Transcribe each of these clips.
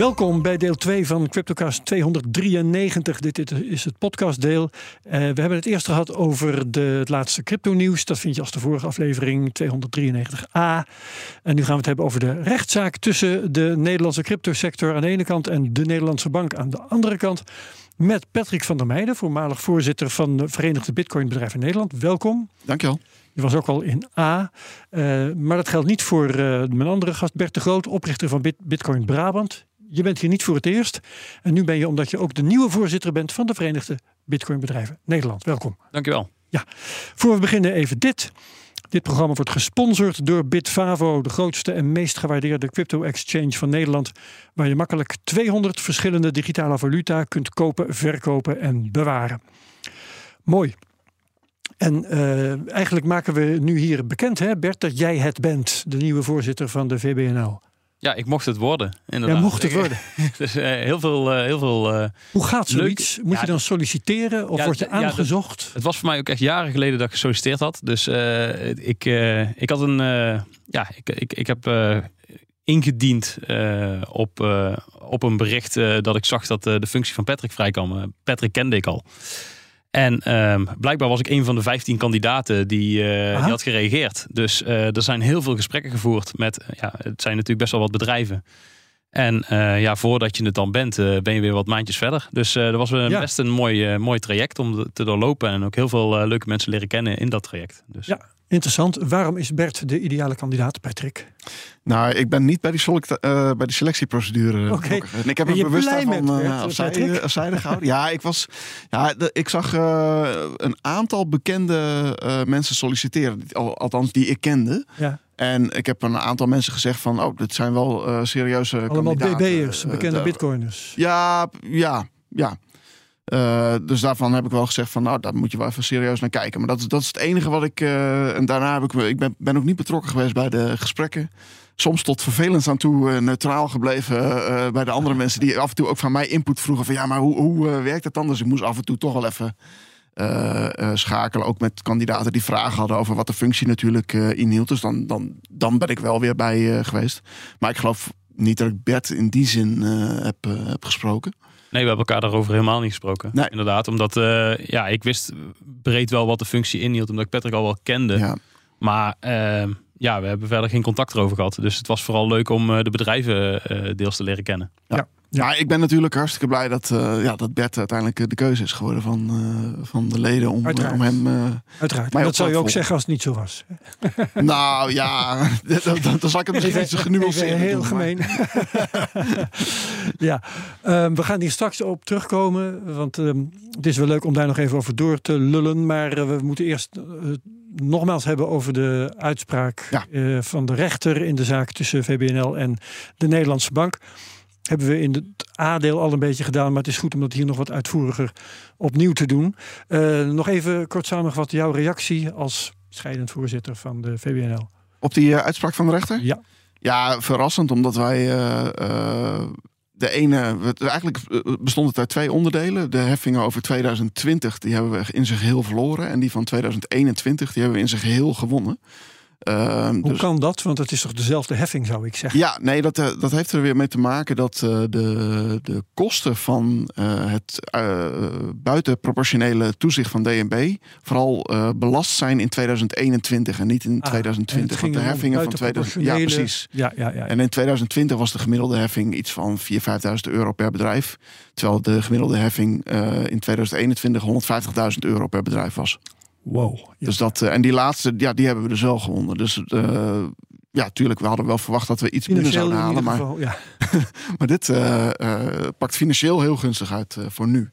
Welkom bij deel 2 van CryptoCast 293. Dit is het podcastdeel. Uh, we hebben het eerst gehad over de, het laatste crypto-nieuws. Dat vind je als de vorige aflevering 293a. En nu gaan we het hebben over de rechtszaak tussen de Nederlandse cryptosector aan de ene kant en de Nederlandse bank aan de andere kant. Met Patrick van der Meijden, voormalig voorzitter van de Verenigde Bitcoinbedrijven Nederland. Welkom. Dankjewel. Je was ook al in A. Uh, maar dat geldt niet voor uh, mijn andere gast, Bert de Groot, oprichter van Bit Bitcoin Brabant je bent hier niet voor het eerst. En nu ben je omdat je ook de nieuwe voorzitter bent van de Verenigde Bitcoinbedrijven Nederland. Welkom. Dankjewel. Ja, voor we beginnen even dit. Dit programma wordt gesponsord door Bitfavo, de grootste en meest gewaardeerde crypto-exchange van Nederland, waar je makkelijk 200 verschillende digitale valuta kunt kopen, verkopen en bewaren. Mooi. En uh, eigenlijk maken we nu hier bekend, hè Bert, dat jij het bent, de nieuwe voorzitter van de VBNL. Ja, ik mocht het worden. Inderdaad. Ja, mocht het worden. dus uh, heel veel. Uh, heel veel uh, Hoe gaat zoiets? Leuk. Moet ja, je dan solliciteren of ja, word je aangezocht? Het was voor mij ook echt jaren geleden dat ik gesolliciteerd had. Dus ik, ik had een. ja, ik, ik, ik heb ingediend op, op een bericht dat ik zag dat de functie van Patrick vrijkwam. Patrick kende ik al. En um, blijkbaar was ik een van de 15 kandidaten die, uh, die had gereageerd. Dus uh, er zijn heel veel gesprekken gevoerd met, ja, het zijn natuurlijk best wel wat bedrijven. En uh, ja, voordat je het dan bent, ben je weer wat maandjes verder. Dus dat was ja. best een mooi, mooi traject om te doorlopen. En ook heel veel leuke mensen leren kennen in dat traject. Dus. Ja, Interessant. Waarom is Bert de ideale kandidaat, Patrick? Nou, ik ben niet bij die, uh, bij die selectieprocedure okay. En ik heb er bewust van uh, afzijde, afzijde gehouden. Ja, ik was. Ja, de, ik zag uh, een aantal bekende mensen solliciteren. Althans, die ik kende. Ja. En ik heb een aantal mensen gezegd van, oh, dit zijn wel serieuze Allemaal kandidaten. BB'ers, bekende bitcoiners. Ja, ja, ja. Uh, dus daarvan heb ik wel gezegd van, nou, daar moet je wel even serieus naar kijken. Maar dat, dat is het enige wat ik. Uh, en daarna heb ik, ik ben, ben ook niet betrokken geweest bij de gesprekken. Soms tot vervelend aan toe uh, neutraal gebleven bij de andere mensen die af en toe ook van mij input vroegen van, ja, maar hoe, hoe werkt dat dan? Dus ik moest af en toe toch wel even schakelen, ook met kandidaten die vragen hadden over wat de functie natuurlijk inhield. Dus dan, dan, dan ben ik wel weer bij geweest. Maar ik geloof niet dat ik Bert in die zin heb, heb gesproken. Nee, we hebben elkaar daarover helemaal niet gesproken. Nee. Inderdaad, omdat uh, ja, ik wist breed wel wat de functie inhield, omdat ik Patrick al wel kende. Ja. Maar uh, ja, we hebben verder geen contact erover gehad. Dus het was vooral leuk om uh, de bedrijven deels te leren kennen. Ja. ja. Ja, ik ben natuurlijk hartstikke blij dat, uh, ja, dat Bert uiteindelijk de keuze is geworden van, uh, van de leden om, uh, om hem. Uiteraard. dat zou je ook zeggen als het niet zo was. nou ja, dan zal ik het misschien iets genuanceerd Heel doen, gemeen. ja, um, we gaan hier straks op terugkomen. Want um, het is wel leuk om daar nog even over door te lullen. Maar we moeten eerst nogmaals hebben over de uitspraak ja. van de rechter in de zaak tussen VBNL en de Nederlandse Bank hebben we in het A-deel al een beetje gedaan. Maar het is goed om dat hier nog wat uitvoeriger opnieuw te doen. Uh, nog even kort samengevat jouw reactie als scheidend voorzitter van de VBNL. Op die uh, uitspraak van de rechter? Ja. Ja, verrassend, omdat wij uh, de ene, eigenlijk bestond het uit twee onderdelen. De heffingen over 2020, die hebben we in zijn geheel verloren. En die van 2021, die hebben we in zijn geheel gewonnen. Uh, Hoe dus, kan dat? Want het is toch dezelfde heffing, zou ik zeggen? Ja, nee, dat, uh, dat heeft er weer mee te maken dat uh, de, de kosten van uh, het buitenproportionele toezicht van DNB vooral belast zijn in 2021 en niet in ah, 2020. Want de heffingen van 2020. Ja, precies. Ja, ja, ja, En in 2020 was de gemiddelde heffing iets van 4.000, 5.000 euro per bedrijf. Terwijl de gemiddelde heffing in 2021 150.000 euro per bedrijf was. Wow. Dus dat, uh, en die laatste, ja, die hebben we dus wel gewonnen. Dus uh, ja, tuurlijk, we hadden wel verwacht dat we iets minder zouden halen. Maar, geval, ja. maar dit uh, pakt financieel heel gunstig uit voor nu.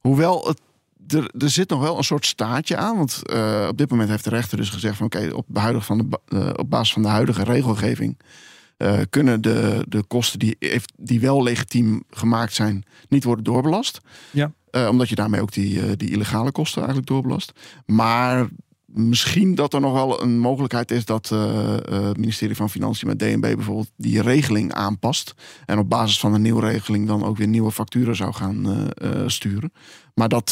Hoewel het er, er zit nog wel een soort staatje aan. Want op dit moment heeft de rechter dus gezegd van oké, okay, op, van de, op basis van de huidige regelgeving kunnen de, de kosten die, die wel legitiem gemaakt zijn, niet worden doorbelast. Ja. Omdat je daarmee ook die, die illegale kosten eigenlijk doorbelast. Maar misschien dat er nog wel een mogelijkheid is dat uh, het ministerie van Financiën met DNB bijvoorbeeld die regeling aanpast. En op basis van een nieuwe regeling dan ook weer nieuwe facturen zou gaan uh, sturen. Maar dat,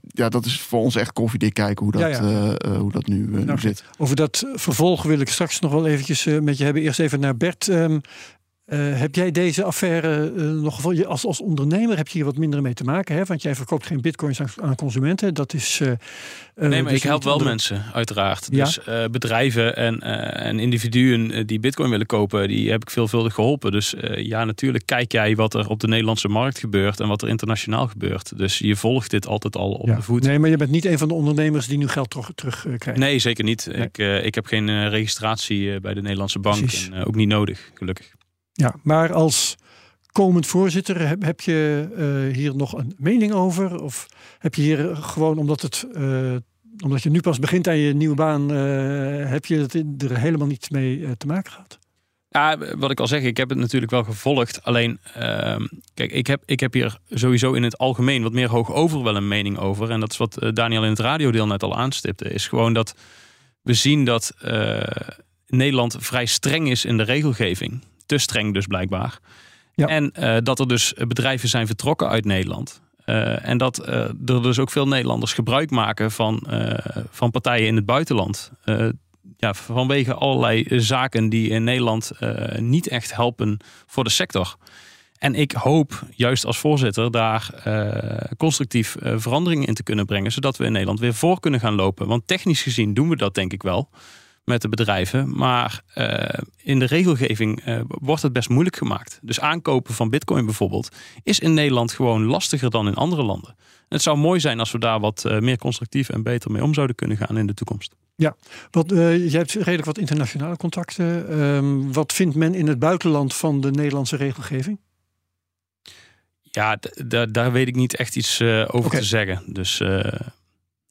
ja, dat is voor ons echt koffiedik kijken hoe dat, hoe dat nu, nu nou, zit. Over dat vervolg wil ik straks nog wel eventjes met je hebben. Eerst even naar Bert. Um, uh, heb jij deze affaire uh, nog als, als ondernemer heb je hier wat minder mee te maken? Hè? Want jij verkoopt geen bitcoins aan, aan consumenten. Dat is. Uh, nee, maar dus ik help wel mensen, uiteraard. Ja? Dus bedrijven en, en individuen die bitcoin willen kopen, die heb ik veelvuldig geholpen. Dus ja, natuurlijk kijk jij wat er op de Nederlandse markt gebeurt en wat er internationaal gebeurt. Dus je volgt dit altijd al op de voet. Nee, maar je bent niet een van de ondernemers die nu geld terug, terug krijgen. Nee, zeker niet. Ik, ik heb geen registratie bij de Nederlandse bank en ook niet nodig, gelukkig. Ja, maar als komend voorzitter, heb, je uh, hier nog een mening over? Of heb je hier gewoon omdat het. Uh, omdat je nu pas begint aan je nieuwe baan, heb je er helemaal niets mee te maken gehad? Ja, wat ik al zeg, ik heb het natuurlijk wel gevolgd. Alleen, ehm, kijk, ik heb, ik heb hier sowieso in het algemeen wat meer hoog over wel een mening over. En dat is wat Daniel in het radiodeel net al aanstipte. Is gewoon dat we zien dat Nederland vrij streng is in de regelgeving te streng dus blijkbaar. Ja. En uh, dat er dus bedrijven zijn vertrokken uit Nederland. Uh, en dat uh, er dus ook veel Nederlanders gebruik maken van, van partijen in het buitenland. ja, vanwege allerlei zaken die in Nederland niet echt helpen voor de sector. En ik hoop, juist als voorzitter, daar constructief veranderingen in te kunnen brengen. Zodat we in Nederland weer voor kunnen gaan lopen. Want technisch gezien doen we dat denk ik wel met de bedrijven. Maar uh, in de regelgeving uh, wordt het best moeilijk gemaakt. Dus aankopen van bitcoin bijvoorbeeld is in Nederland gewoon lastiger dan in andere landen. En het zou mooi zijn als we daar wat uh, meer constructief en beter mee om zouden kunnen gaan in de toekomst. Ja, wat, jij hebt redelijk wat internationale contacten. Ehm, wat vindt men in het buitenland van de Nederlandse regelgeving? Ja, daar weet ik niet echt iets over okay. te zeggen. Dus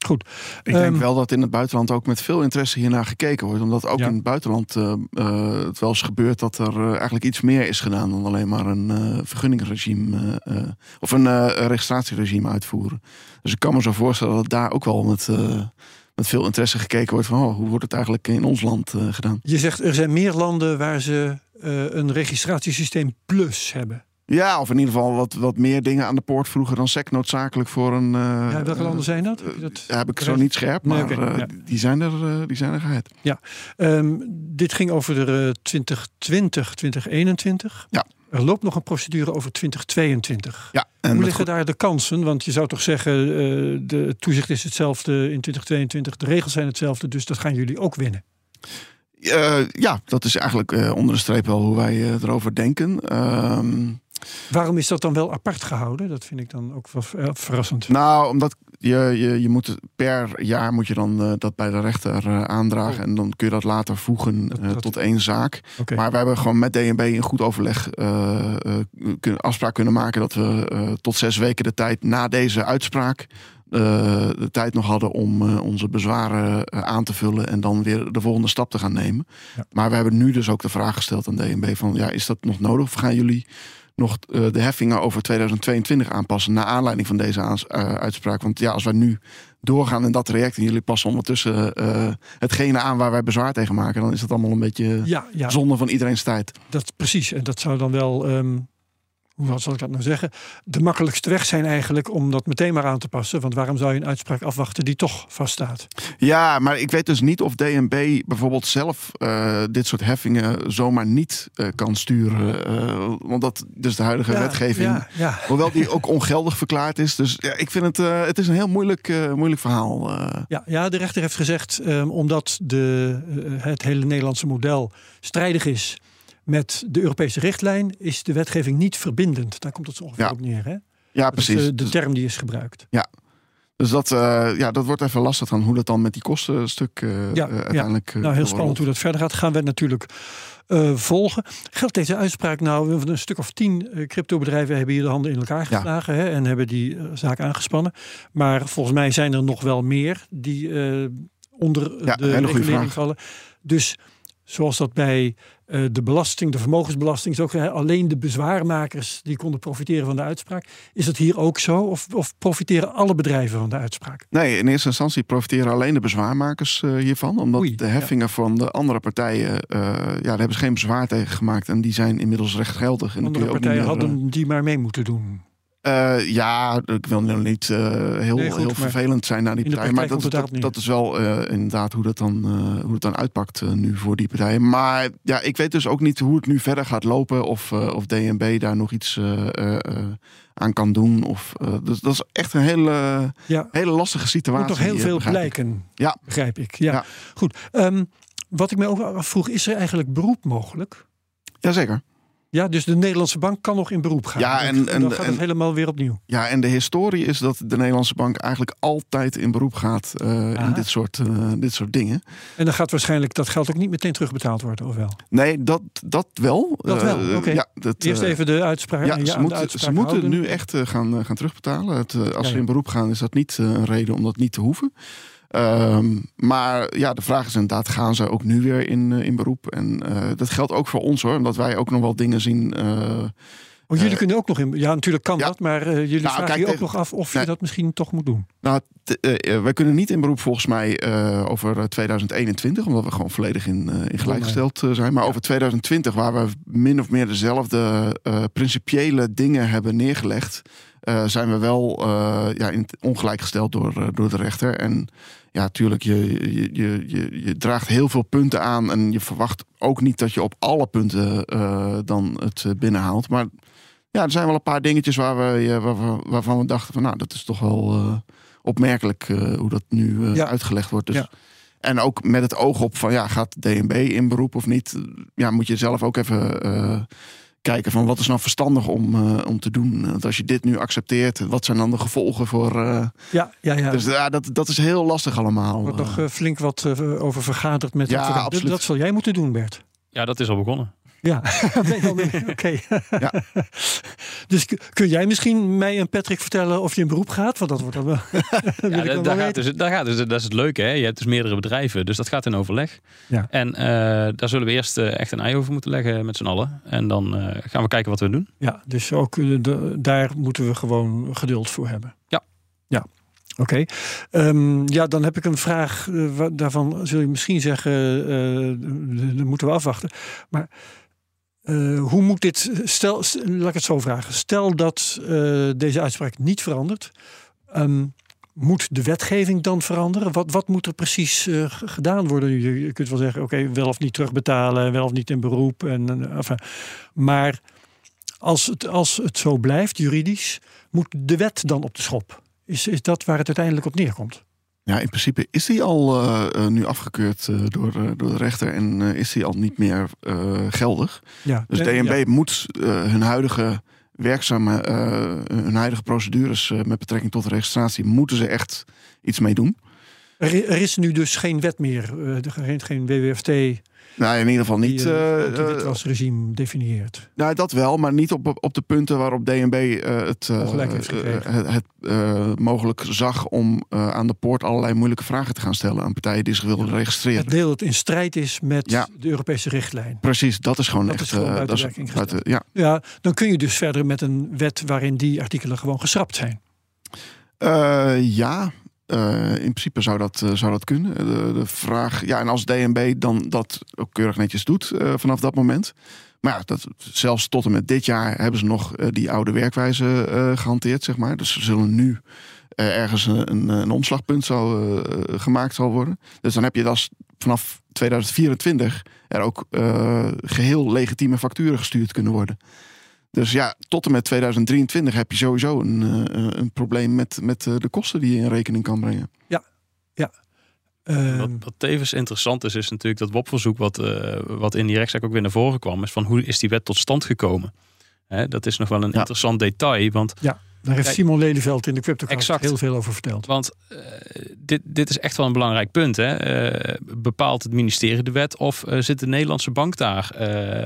Goed. Ik denk ehm, wel dat in het buitenland ook met veel interesse hiernaar gekeken wordt. Omdat ook in het buitenland uh, uh, het wel eens gebeurt dat er uh, eigenlijk iets meer is gedaan dan alleen maar een vergunningregime of een registratieregime uitvoeren. Dus ik kan me zo voorstellen dat daar ook wel met, met veel interesse gekeken wordt van oh, hoe wordt het eigenlijk in ons land gedaan. Je zegt er zijn meer landen waar ze een registratiesysteem plus hebben. Ja, of in ieder geval wat, wat meer dingen aan de poort vroeger dan sec noodzakelijk voor een. Uh, ja, welke landen zijn dat? Heb, dat heb ik zo niet scherp, maar nee, okay, uh, die zijn er, uh, die zijn er geheid. Ja, um, dit ging over de 2020, 2021. Ja. Er loopt nog een procedure over 2022. Ja, en Hoe liggen daar de kansen? Want je zou toch zeggen, de toezicht is hetzelfde in 2022, de regels zijn hetzelfde, dus dat gaan jullie ook winnen. ja, dat is eigenlijk onder de streep wel hoe wij erover denken. Ehm, Waarom is dat dan wel apart gehouden? Dat vind ik dan ook wel verrassend. Nou, omdat je, je, je moet per jaar moet je dan uh, dat bij de rechter uh, aandragen. Oh. En dan kun je dat later voegen dat, tot één zaak. Okay. Maar we hebben gewoon met DNB in goed overleg kun, afspraak kunnen maken dat we tot zes weken de tijd na deze uitspraak. de tijd nog hadden om onze bezwaren aan te vullen en dan weer de volgende stap te gaan nemen. Ja. Maar we hebben nu dus ook de vraag gesteld aan DNB van ja, is dat nog nodig of gaan jullie nog uh, de heffingen over 2022 aanpassen. Naar aanleiding van deze uh, uitspraak. Want ja, als wij nu doorgaan in dat traject en jullie passen ondertussen uh, hetgene aan waar wij bezwaar tegen maken, dan is dat allemaal een beetje ja, ja. zonde van iedereen's tijd. Dat precies. En dat zou dan wel. Um hoe zal ik dat nou zeggen? De makkelijkste weg zijn eigenlijk om dat meteen maar aan te passen. Want waarom zou je een uitspraak afwachten die toch vaststaat? Ja, maar ik weet dus niet of DNB bijvoorbeeld zelf uh, dit soort heffingen zomaar niet uh, kan sturen. Uh, want dat dus de huidige ja, wetgeving. Ja, ja. Hoewel die ook ongeldig verklaard is. Dus ja, ik vind het, het is een heel moeilijk, moeilijk verhaal. Ja, ja, de rechter heeft gezegd, um, omdat de, het hele Nederlandse model strijdig is met de Europese richtlijn is de wetgeving niet verbindend. Daar komt het zo ongeveer ja. op neer. Hè? Ja, precies. De, de term die is gebruikt. Ja. Dus dat, uh, ja, dat wordt even lastig dan hoe dat dan met die kostenstuk uh, ja, uiteindelijk. Ja. nou, heel spannend hoe dat verder gaat. Gaan we natuurlijk volgen. Geldt deze uitspraak nou? Een stuk of tien cryptobedrijven hebben hier de handen in elkaar geslagen ja. hè, en hebben die zaak aangespannen. Maar volgens mij zijn er nog wel meer die onder de regulering vallen. Dus zoals dat bij uh, de belasting, de vermogensbelasting, is ook alleen de bezwaarmakers die konden profiteren van de uitspraak. Is dat hier ook zo? Of, of profiteren alle bedrijven van de uitspraak? Nee, in eerste instantie profiteren alleen de bezwaarmakers uh, hiervan. Omdat Oei, de heffingen van de andere partijen, uh, ja, daar hebben ze geen bezwaar tegen gemaakt. En die zijn inmiddels rechtgeldig. En andere partijen hadden die maar mee moeten doen. Uh, ja, ik wil nu niet uh, heel, heel vervelend zijn naar die partijen. Maar dat, dat, dat, is wel uh, inderdaad hoe dat dan, hoe het dan uitpakt nu voor die partijen. Maar ja, ik weet dus ook niet hoe het nu verder gaat lopen. Of, of DNB daar nog iets aan kan doen. Of, dus dat is echt een hele, ja. hele lastige situatie. Moet nog heel veel blijken, ja. begrijp ik. Ja. ja. Goed. Um, wat ik me ook afvroeg, is er eigenlijk beroep mogelijk? Jazeker. Ja, dus de Nederlandse bank kan nog in beroep gaan. Ja, en, en dan gaat het helemaal weer opnieuw. Ja, en de historie is dat de Nederlandse bank eigenlijk altijd in beroep gaat uh, in dit soort, uh, dit soort dingen. En dan gaat waarschijnlijk dat geld ook niet meteen terugbetaald worden, of wel? Nee, dat, dat wel. Dat wel, uh, oké. Ja, Eerst even de uitspraak. Ja, ze, moet, ze moeten nu echt gaan, gaan terugbetalen. Het, als ja, ze in beroep gaan, is dat niet een reden om dat niet te hoeven. Um, maar ja, de vraag is inderdaad, gaan ze ook nu weer in, uh, in beroep? En uh, dat geldt ook voor ons hoor, omdat wij ook nog wel dingen zien. Uh, Oh, jullie kunnen ook nog in. Ja, natuurlijk kan dat, maar uh, jullie nou, vragen je ook nog af of je dat misschien toch moet doen. Nou, uh, wij kunnen niet in beroep volgens mij over 2021, omdat we gewoon volledig in, in gelijkgesteld zijn. Maar over 2020, waar we min of meer dezelfde principiële dingen hebben neergelegd, zijn we wel ja, in ongelijk gesteld door, door de rechter. En ja, natuurlijk, je, je, je, je, draagt heel veel punten aan en je verwacht ook niet dat je op alle punten dan het binnenhaalt. Maar ja, er zijn wel een paar dingetjes waar we, waar waarvan we dachten van nou, dat is toch wel uh, opmerkelijk uh, hoe dat nu uitgelegd wordt. Dus, ja. En ook met het oog op van ja, gaat DNB in beroep of niet? Ja, moet je zelf ook even kijken van wat is nou verstandig om, om te doen. Want als je dit nu accepteert, wat zijn dan de gevolgen voor... ja, ja, ja. Dus ja, dat, dat is heel lastig allemaal. Er wordt nog flink wat over vergaderd met... Ja, absoluut. Dat zal jij moeten doen, Bert. Ja, dat is al begonnen. Ja, oké. Ja. Dus kun jij misschien mij en Patrick vertellen of je in beroep gaat? Want dat wordt dan wel. ja, dat, daar, gaat dus, daar gaat dus, dat is het leuke. Hè? Je hebt dus meerdere bedrijven, dus dat gaat in overleg. Ja. En uh, daar zullen we eerst uh, echt een ei over moeten leggen met z'n allen. En dan uh, gaan we kijken wat we doen. Ja, dus ook de, daar moeten we gewoon geduld voor hebben. Ja. Ja. Oké. Okay. Um, ehm, ja, dan heb ik een vraag. daarvan zul je misschien zeggen, uh, moeten we afwachten. Maar uh, hoe moet dit, stel, laat ik het zo vragen. Stel dat uh, deze uitspraak niet verandert. Um, moet de wetgeving dan veranderen? Wat, wat moet er precies uh, gedaan worden? Je, kunt wel zeggen, oké, wel of niet terugbetalen, wel of niet in beroep. En, maar als het, als het zo blijft, juridisch, moet de wet dan op de schop? Is, is dat waar het uiteindelijk op neerkomt? Ja, in principe is die al uh, nu afgekeurd uh, door, door de rechter en is die al niet meer geldig. Ja, dus DNB ja. moet hun huidige werkzame, hun huidige procedures met betrekking tot de registratie, moeten ze echt iets mee doen. Er, er is nu dus geen wet meer, geen, geen WWFT nou, in ieder geval niet. Die, uh, regime definieert. Nou, dat wel, maar niet op, op de punten waarop DNB uh, het, uh, het, het mogelijk zag om aan de poort allerlei moeilijke vragen te gaan stellen aan partijen die zich wilden registreren. Het deel dat in strijd is met ja. de Europese richtlijn. Precies, dat is gewoon dat echt. Is gewoon dat is, buiten, ja. ja, dan kun je dus verder met een wet waarin die artikelen gewoon geschrapt zijn. ja, uh, in principe zou dat, uh, zou dat kunnen. De, de, vraag, ja, en als DNB dan dat ook keurig netjes doet vanaf dat moment. Maar ja, dat, zelfs tot en met dit jaar hebben ze nog die oude werkwijze gehanteerd, zeg maar. Dus ze zullen nu ergens een, een omslagpunt zal, gemaakt zal worden. Dus dan heb je dat vanaf 2024 er ook geheel legitieme facturen gestuurd kunnen worden. Dus ja, tot en met 2023 heb je sowieso een, uh, een probleem met, met eh, de kosten die je in rekening kan brengen. Ja, ja. Uh, wat, wat, tevens interessant is, is natuurlijk dat WOP-verzoek, wat, uh, wat in die rechtszaak ook weer naar voren kwam, is van hoe is die wet tot stand gekomen? Hè, dat is nog wel een ja. interessant detail. Want ja. Daar heeft Simon Lelyveld in de CryptoCast heel veel over verteld. Want uh, dit, dit is echt wel een belangrijk punt. Hè? Uh, bepaalt het ministerie de wet of uh, zit de Nederlandse bank daar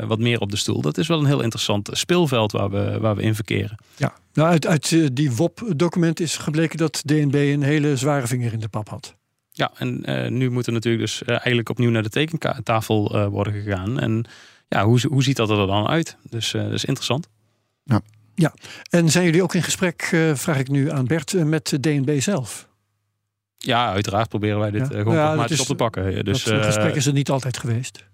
wat meer op de stoel? Dat is wel een heel interessant speelveld waar we, waar we in verkeren. Ja, nou, uit, uit die WOP-document is gebleken dat DNB een hele zware vinger in de pap had. Ja, en nu moet er natuurlijk dus eigenlijk opnieuw naar de tekentafel worden gegaan. En ja, hoe, hoe ziet dat er dan uit? Dus dat is interessant. Ja. Ja, en zijn jullie ook in gesprek, vraag ik nu aan Bert, met DNB zelf? Ja, uiteraard proberen wij dit gewoon ja, op te pakken. Dus, dat gesprek is er niet altijd geweest.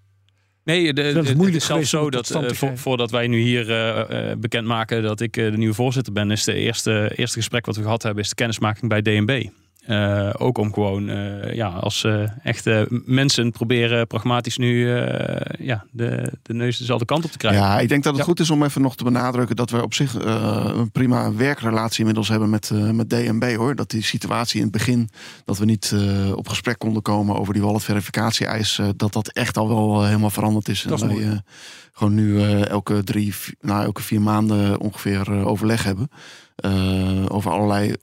Nee, de, het, het is zelfs zo dat uh, voordat wij nu hier uh, bekendmaken dat ik de nieuwe voorzitter ben, is de eerste, eerste gesprek wat we gehad hebben, is de kennismaking bij DNB. Uh, ook om gewoon uh, ja, als uh, echte mensen proberen pragmatisch nu ja, de, de neus dezelfde kant op te krijgen. Ja, ik denk dat het goed is om even nog te benadrukken dat we op zich een prima werkrelatie inmiddels hebben met, met DNB hoor. Dat die situatie in het begin, dat we niet op gesprek konden komen over die wallet verificatie eis, dat dat echt al wel helemaal veranderd is. Dat en wij gewoon nu elke drie, nou, elke vier maanden ongeveer overleg hebben. over allerlei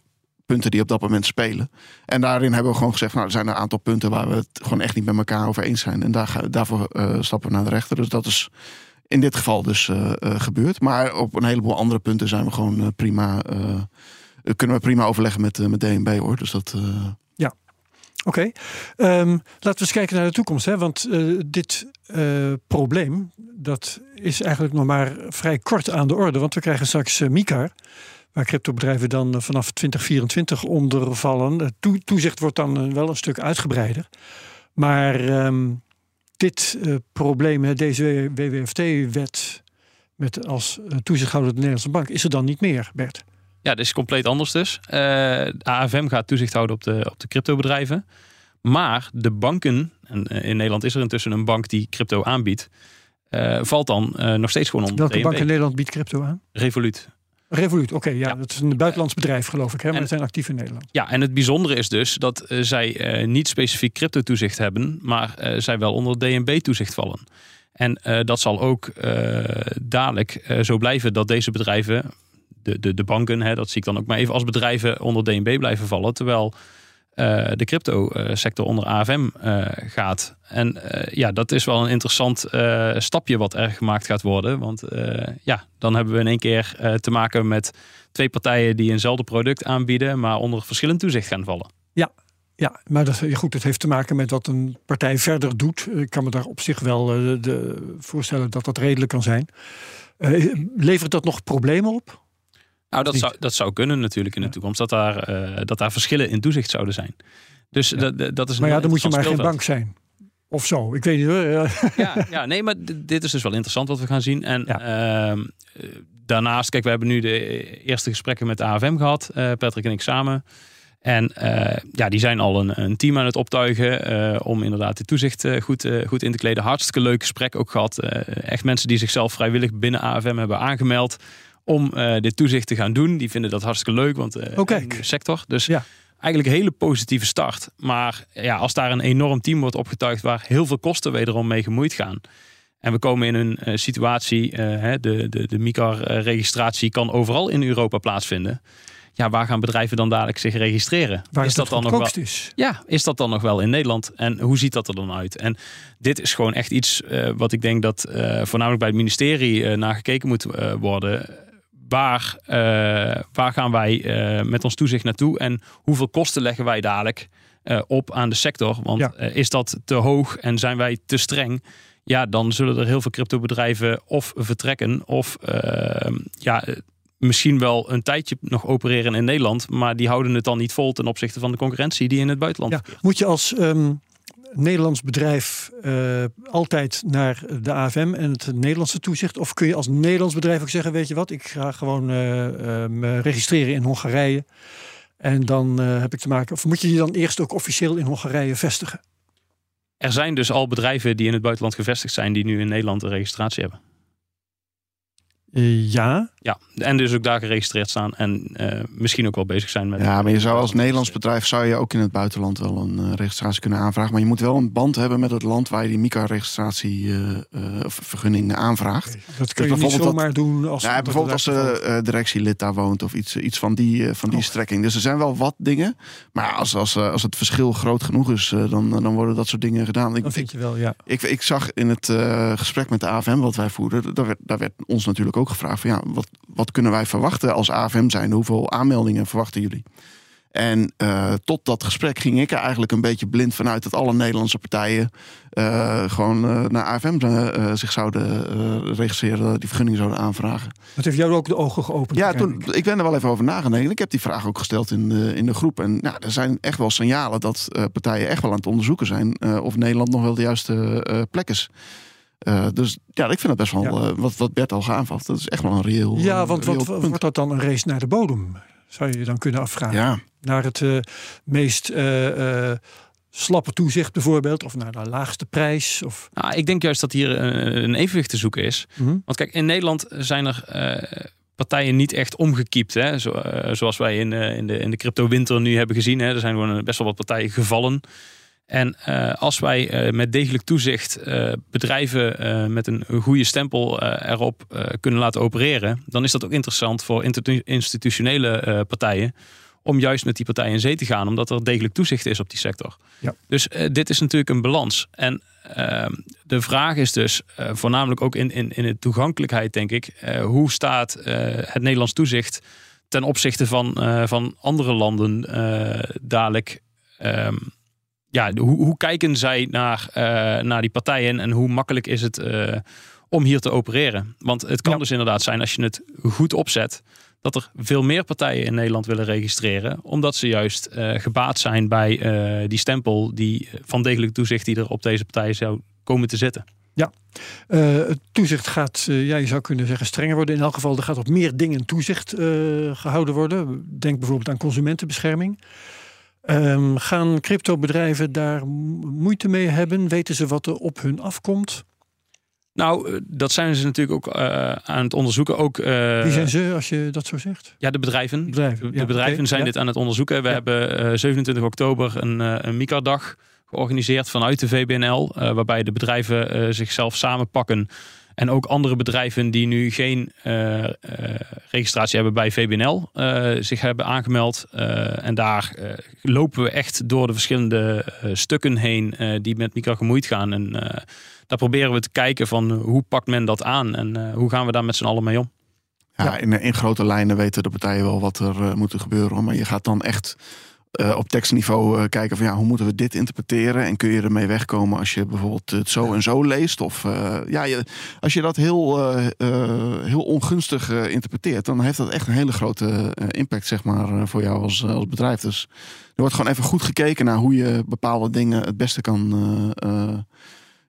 punten die op dat moment spelen. En daarin hebben we gewoon gezegd, nou, er zijn een aantal punten waar we het gewoon echt niet met elkaar over eens zijn. En daar, daarvoor uh, stappen we naar de rechter. Dus dat is in dit geval dus uh, gebeurd. Maar op een heleboel andere punten zijn we gewoon prima, kunnen we prima overleggen met, met DNB hoor. Dus dat. Ja. Oké, ehm, laten we eens kijken naar de toekomst. Hè? Want dit probleem dat is eigenlijk nog maar vrij kort aan de orde. Want we krijgen straks MICAR waar cryptobedrijven dan eh, vanaf 2024 onder vallen. toezicht wordt dan eh, wel een stuk uitgebreider. Maar ehm, dit uh, probleem, deze WWFT-wet met als toezichthouder de Nederlandse Bank, is er dan niet meer, Bert? Ja, dat is compleet anders dus. de AFM gaat toezicht houden op de, op de cryptobedrijven. Maar de banken, en in Nederland is er intussen een bank die crypto aanbiedt, valt dan nog steeds gewoon onder Welke bank in Nederland biedt crypto aan? Revolut. Revolut, oké, ja, dat is een buitenlands bedrijf geloof ik, hè, maar ze zijn actief in Nederland. Ja, en het bijzondere is dus dat uh, zij uh, niet specifiek crypto-toezicht hebben, maar uh, zij wel onder DNB-toezicht vallen. En dat zal ook dadelijk zo blijven dat deze bedrijven, de, de, de banken, hè, dat zie ik dan ook maar even als bedrijven onder DNB blijven vallen, terwijl uh, de crypto-sector onder AFM uh, gaat. En ja, dat is wel een interessant stapje wat er gemaakt gaat worden. Want ja, dan hebben we in één keer te maken met twee partijen die eenzelfde product aanbieden, maar onder verschillend toezicht gaan vallen. Ja, ja, maar dat, goed, het heeft te maken met wat een partij verder doet. Ik kan me daar op zich wel de, voorstellen dat dat redelijk kan zijn. levert dat nog problemen op? Nou, dat zou, dat zou kunnen natuurlijk in de toekomst. Dat daar, uh, dat daar verschillen in toezicht zouden zijn. Dus dat, dat is maar ja, dan moet je maar geen bank zijn. Of zo, ik weet niet hoor. Ja, ja nee, maar dit is dus wel interessant wat we gaan zien. En ja. uh, daarnaast, kijk, we hebben nu de eerste gesprekken met de AFM gehad, uh, Patrick en ik samen. En uh, ja, die zijn al een, een team aan het optuigen om inderdaad de toezicht goed, goed in te kleden. Hartstikke leuk gesprek ook gehad. echt mensen die zichzelf vrijwillig binnen AFM hebben aangemeld om uh, dit toezicht te gaan doen. Die vinden dat hartstikke leuk, want uh, oh, kijk. sector. Dus ja. eigenlijk een hele positieve start. Maar ja, als daar een enorm team wordt opgetuigd waar heel veel kosten wederom mee gemoeid gaan. En we komen in een uh, situatie, de, de, de MICAR-registratie kan overal in Europa plaatsvinden. Ja, waar gaan bedrijven dan dadelijk zich registreren? Waar is dat dan nog wel? Is. Ja, is dat dan nog wel in Nederland? En hoe ziet dat er dan uit? En dit is gewoon echt iets wat ik denk dat voornamelijk bij het ministerie naar gekeken moet worden waar, uh, waar gaan wij uh, met ons toezicht naartoe en hoeveel kosten leggen wij dadelijk uh, op aan de sector? Want ja. is dat te hoog en zijn wij te streng? Ja, dan zullen er heel veel cryptobedrijven of vertrekken of ja, misschien wel een tijdje nog opereren in Nederland, maar die houden het dan niet vol ten opzichte van de concurrentie die in het buitenland. Ja. Moet je als um, Nederlands bedrijf uh, altijd naar de AFM en het Nederlandse toezicht? Of kun je als Nederlands bedrijf ook zeggen: Weet je wat, ik ga gewoon uh, uh, me registreren in Hongarije. En dan heb ik te maken. Of moet je je dan eerst ook officieel in Hongarije vestigen? Er zijn dus al bedrijven die in het buitenland gevestigd zijn, die nu in Nederland een registratie hebben. Ja. Ja, en dus ook daar geregistreerd staan en uh, misschien ook wel bezig zijn met. Ja, maar je zou als Nederlands bedrijf zou je ook in het buitenland wel een uh, registratie kunnen aanvragen. Maar je moet wel een band hebben met het land waar je die MICA-registratie of vergunning aanvraagt. Dat kun dus je niet zomaar dat, doen als. Ja, bijvoorbeeld als de directielid daar woont of iets, iets van die, van die oh. strekking. Dus er zijn wel wat dingen. Maar als, als, als het verschil groot genoeg is, dan, dan worden dat soort dingen gedaan. Ik, dat vind je wel, ja. Ik, ik zag in het gesprek met de AFM wat wij voerden, daar werd, daar werd ons natuurlijk ook gevraagd van ja, wat, wat kunnen wij verwachten als AFM zijn? Hoeveel aanmeldingen verwachten jullie? En uh, tot dat gesprek ging ik er eigenlijk een beetje blind vanuit dat alle Nederlandse partijen uh, gewoon uh, naar AFM zich zouden registreren, die vergunning zouden aanvragen. Dat heeft jou ook de ogen geopend? Ja, toen, ik ben er wel even over nagedacht. Ik heb die vraag ook gesteld in de, in de groep. En nou, er zijn echt wel signalen dat partijen echt wel aan het onderzoeken zijn of Nederland nog wel de juiste plek is. Dus ja, ik vind dat best wel wat, wat Bert al aanvalt. Dat is echt wel een reëel. Ja, want wat, wordt dat dan een race naar de bodem? Zou je je dan kunnen afvragen? Ja naar het uh, meest uh, slappe toezicht bijvoorbeeld, of naar de laagste prijs? Of... Nou, ik denk juist dat hier een evenwicht te zoeken is. Mm -hmm. Want kijk, in Nederland zijn er partijen niet echt omgekiept. Hè? Zo, zoals wij in, in, de, in de crypto-winter nu hebben gezien. Hè? Er zijn gewoon best wel wat partijen gevallen. En uh, als wij uh, met degelijk toezicht uh, bedrijven met een goede stempel erop kunnen laten opereren, dan is dat ook interessant voor institutionele partijen om juist met die partijen in zee te gaan, omdat er degelijk toezicht is op die sector. Ja. Dus dit is natuurlijk een balans. En uh, de vraag is dus, voornamelijk ook in, in, in de toegankelijkheid, denk ik, eh, hoe staat het Nederlands toezicht ten opzichte van, van andere landen dadelijk? Um, ja, hoe, hoe kijken zij naar, naar die partijen en hoe makkelijk is het om hier te opereren? Want het kan ja. dus inderdaad zijn als je het goed opzet dat er veel meer partijen in Nederland willen registreren. Omdat ze juist uh, gebaat zijn bij die stempel die van degelijk toezicht die er op deze partijen zou komen te zitten. Ja, uh, het toezicht gaat, ja, je zou kunnen zeggen, strenger worden. In elk geval, er gaat op meer dingen toezicht gehouden worden. Denk bijvoorbeeld aan consumentenbescherming. Um, gaan cryptobedrijven daar moeite mee hebben? Weten ze wat er op hun afkomt? Nou, eh, dat zijn ze natuurlijk ook uh, aan het onderzoeken. Ook, uh, Wie zijn ze, als je dat zo zegt? Ja, de bedrijven. bedrijven de, bedrijven okay, zijn ja. dit aan het onderzoeken. We ja. hebben uh, 27 oktober een, een MICA-dag georganiseerd vanuit de VBNL. waarbij de bedrijven zichzelf samenpakken. En ook andere bedrijven die nu geen registratie hebben bij VBNL zich hebben aangemeld. en daar lopen we echt door de verschillende stukken heen die met MICA gemoeid gaan. En daar proberen we te kijken van hoe pakt men dat aan en uh, hoe gaan we daar met z'n allen mee om. Ja, in, in, grote lijnen weten de partijen wel wat er uh, moet gebeuren. Maar je gaat dan echt uh, op tekstniveau kijken van ja, hoe moeten we dit interpreteren? En kun je ermee wegkomen als je bijvoorbeeld het zo en zo leest? Of ja, je, als je dat heel, heel ongunstig interpreteert, dan heeft dat echt een hele grote impact, zeg maar, voor jou als, als bedrijf. Dus er wordt gewoon even goed gekeken naar hoe je bepaalde dingen het beste kan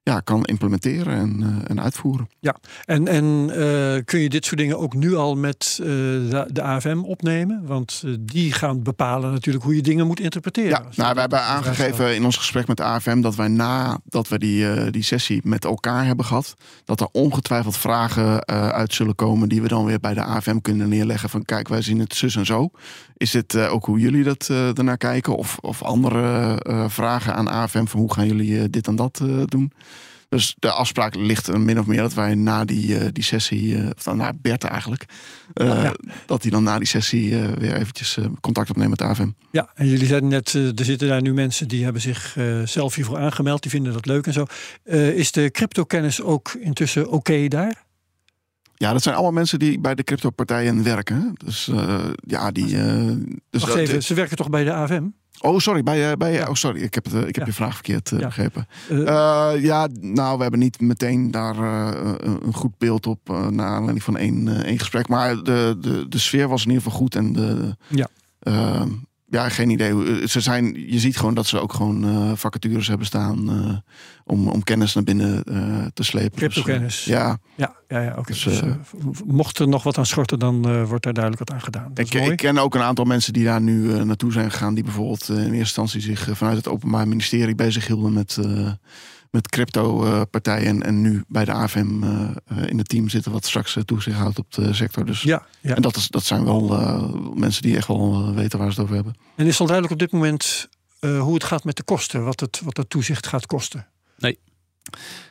ja, kan implementeren en, uh, en uitvoeren. Ja, en, en uh, kun je dit soort dingen ook nu al met uh, de, de, AFM opnemen? Want die gaan bepalen natuurlijk hoe je dingen moet interpreteren. Ja, nou, we hebben aangegeven in ons gesprek met de AFM dat wij nadat we die, die sessie met elkaar hebben gehad, dat er ongetwijfeld vragen uit zullen komen die we dan weer bij de AFM kunnen neerleggen. Van kijk, wij zien het zus en zo. Is dit ook hoe jullie dat ernaar kijken? Of, of andere vragen aan AFM van hoe gaan jullie dit en dat doen? Dus de afspraak ligt er min of meer dat wij na die, uh, die sessie, uh, of dan naar Bert eigenlijk, uh, ja. dat hij dan na die sessie weer eventjes contact opneemt met AFM. Ja, en jullie zeiden net, er zitten daar nu mensen die hebben zich zelf hiervoor aangemeld, die vinden dat leuk en zo. is de crypto-kennis ook intussen oké daar? Ja, dat zijn allemaal mensen die bij de crypto-partijen werken. Dus ja, die. dus Wacht even, ze werken toch bij de AFM? Oh, sorry. Bij, uh, bij, ja. Oh, sorry. Ik heb, het, ik heb ja. je vraag verkeerd uh, ja. begrepen. Uh, ja, nou, we hebben niet meteen daar een goed beeld op. naar aanleiding van één, één gesprek. Maar de, de, de sfeer was in ieder geval goed. En de, ja. Ja, geen idee. Ze zijn, je ziet gewoon dat ze ook gewoon vacatures hebben staan. om, om kennis naar binnen te slepen. Crypto-kennis. Dus, ja. Ja, ja, ja oké. Dus, dus, mocht er nog wat aan schorten, dan wordt daar duidelijk wat aan gedaan. Ik, ik, ken ook een aantal mensen die daar nu naartoe zijn gegaan. Die bijvoorbeeld in eerste instantie zich vanuit het Openbaar Ministerie bezig hielden met, met crypto-partijen. En, en, nu bij de AFM in het team zitten wat straks toezicht houdt op de sector. Dus, ja, ja. En dat, is, dat zijn wel mensen die echt wel weten waar ze het over hebben. En is al duidelijk op dit moment hoe het gaat met de kosten? Wat het, wat het toezicht gaat kosten? Nee.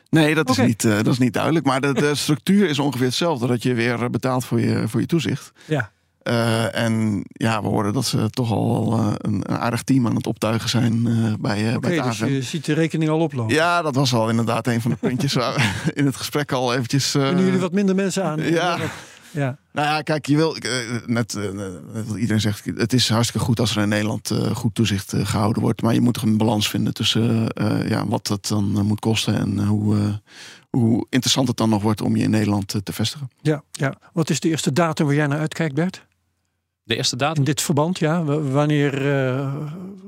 Nee, dat is, niet, uh, dat is niet duidelijk. Maar de, de structuur is ongeveer hetzelfde. Dat je weer betaalt voor je, voor je toezicht. Ja. Uh, en ja, we hoorden dat ze toch al uh, een, een, aardig team aan het optuigen zijn uh, bij, okay, bij dus je ziet de rekening al oplopen. Ja, dat was al inderdaad een van de puntjes waar we in het gesprek al eventjes... Kunnen jullie wat minder mensen aan? Ja. Ja. Nou ja, kijk, je wil, net, iedereen zegt, het is hartstikke goed als er in Nederland goed toezicht gehouden wordt. Maar je moet toch een balans vinden tussen ja, wat het dan moet kosten en hoe, hoe interessant het dan nog wordt om je in Nederland te vestigen. Ja, ja, wat is de eerste datum waar jij naar uitkijkt, Bert? De eerste datum? In dit verband, ja. Wanneer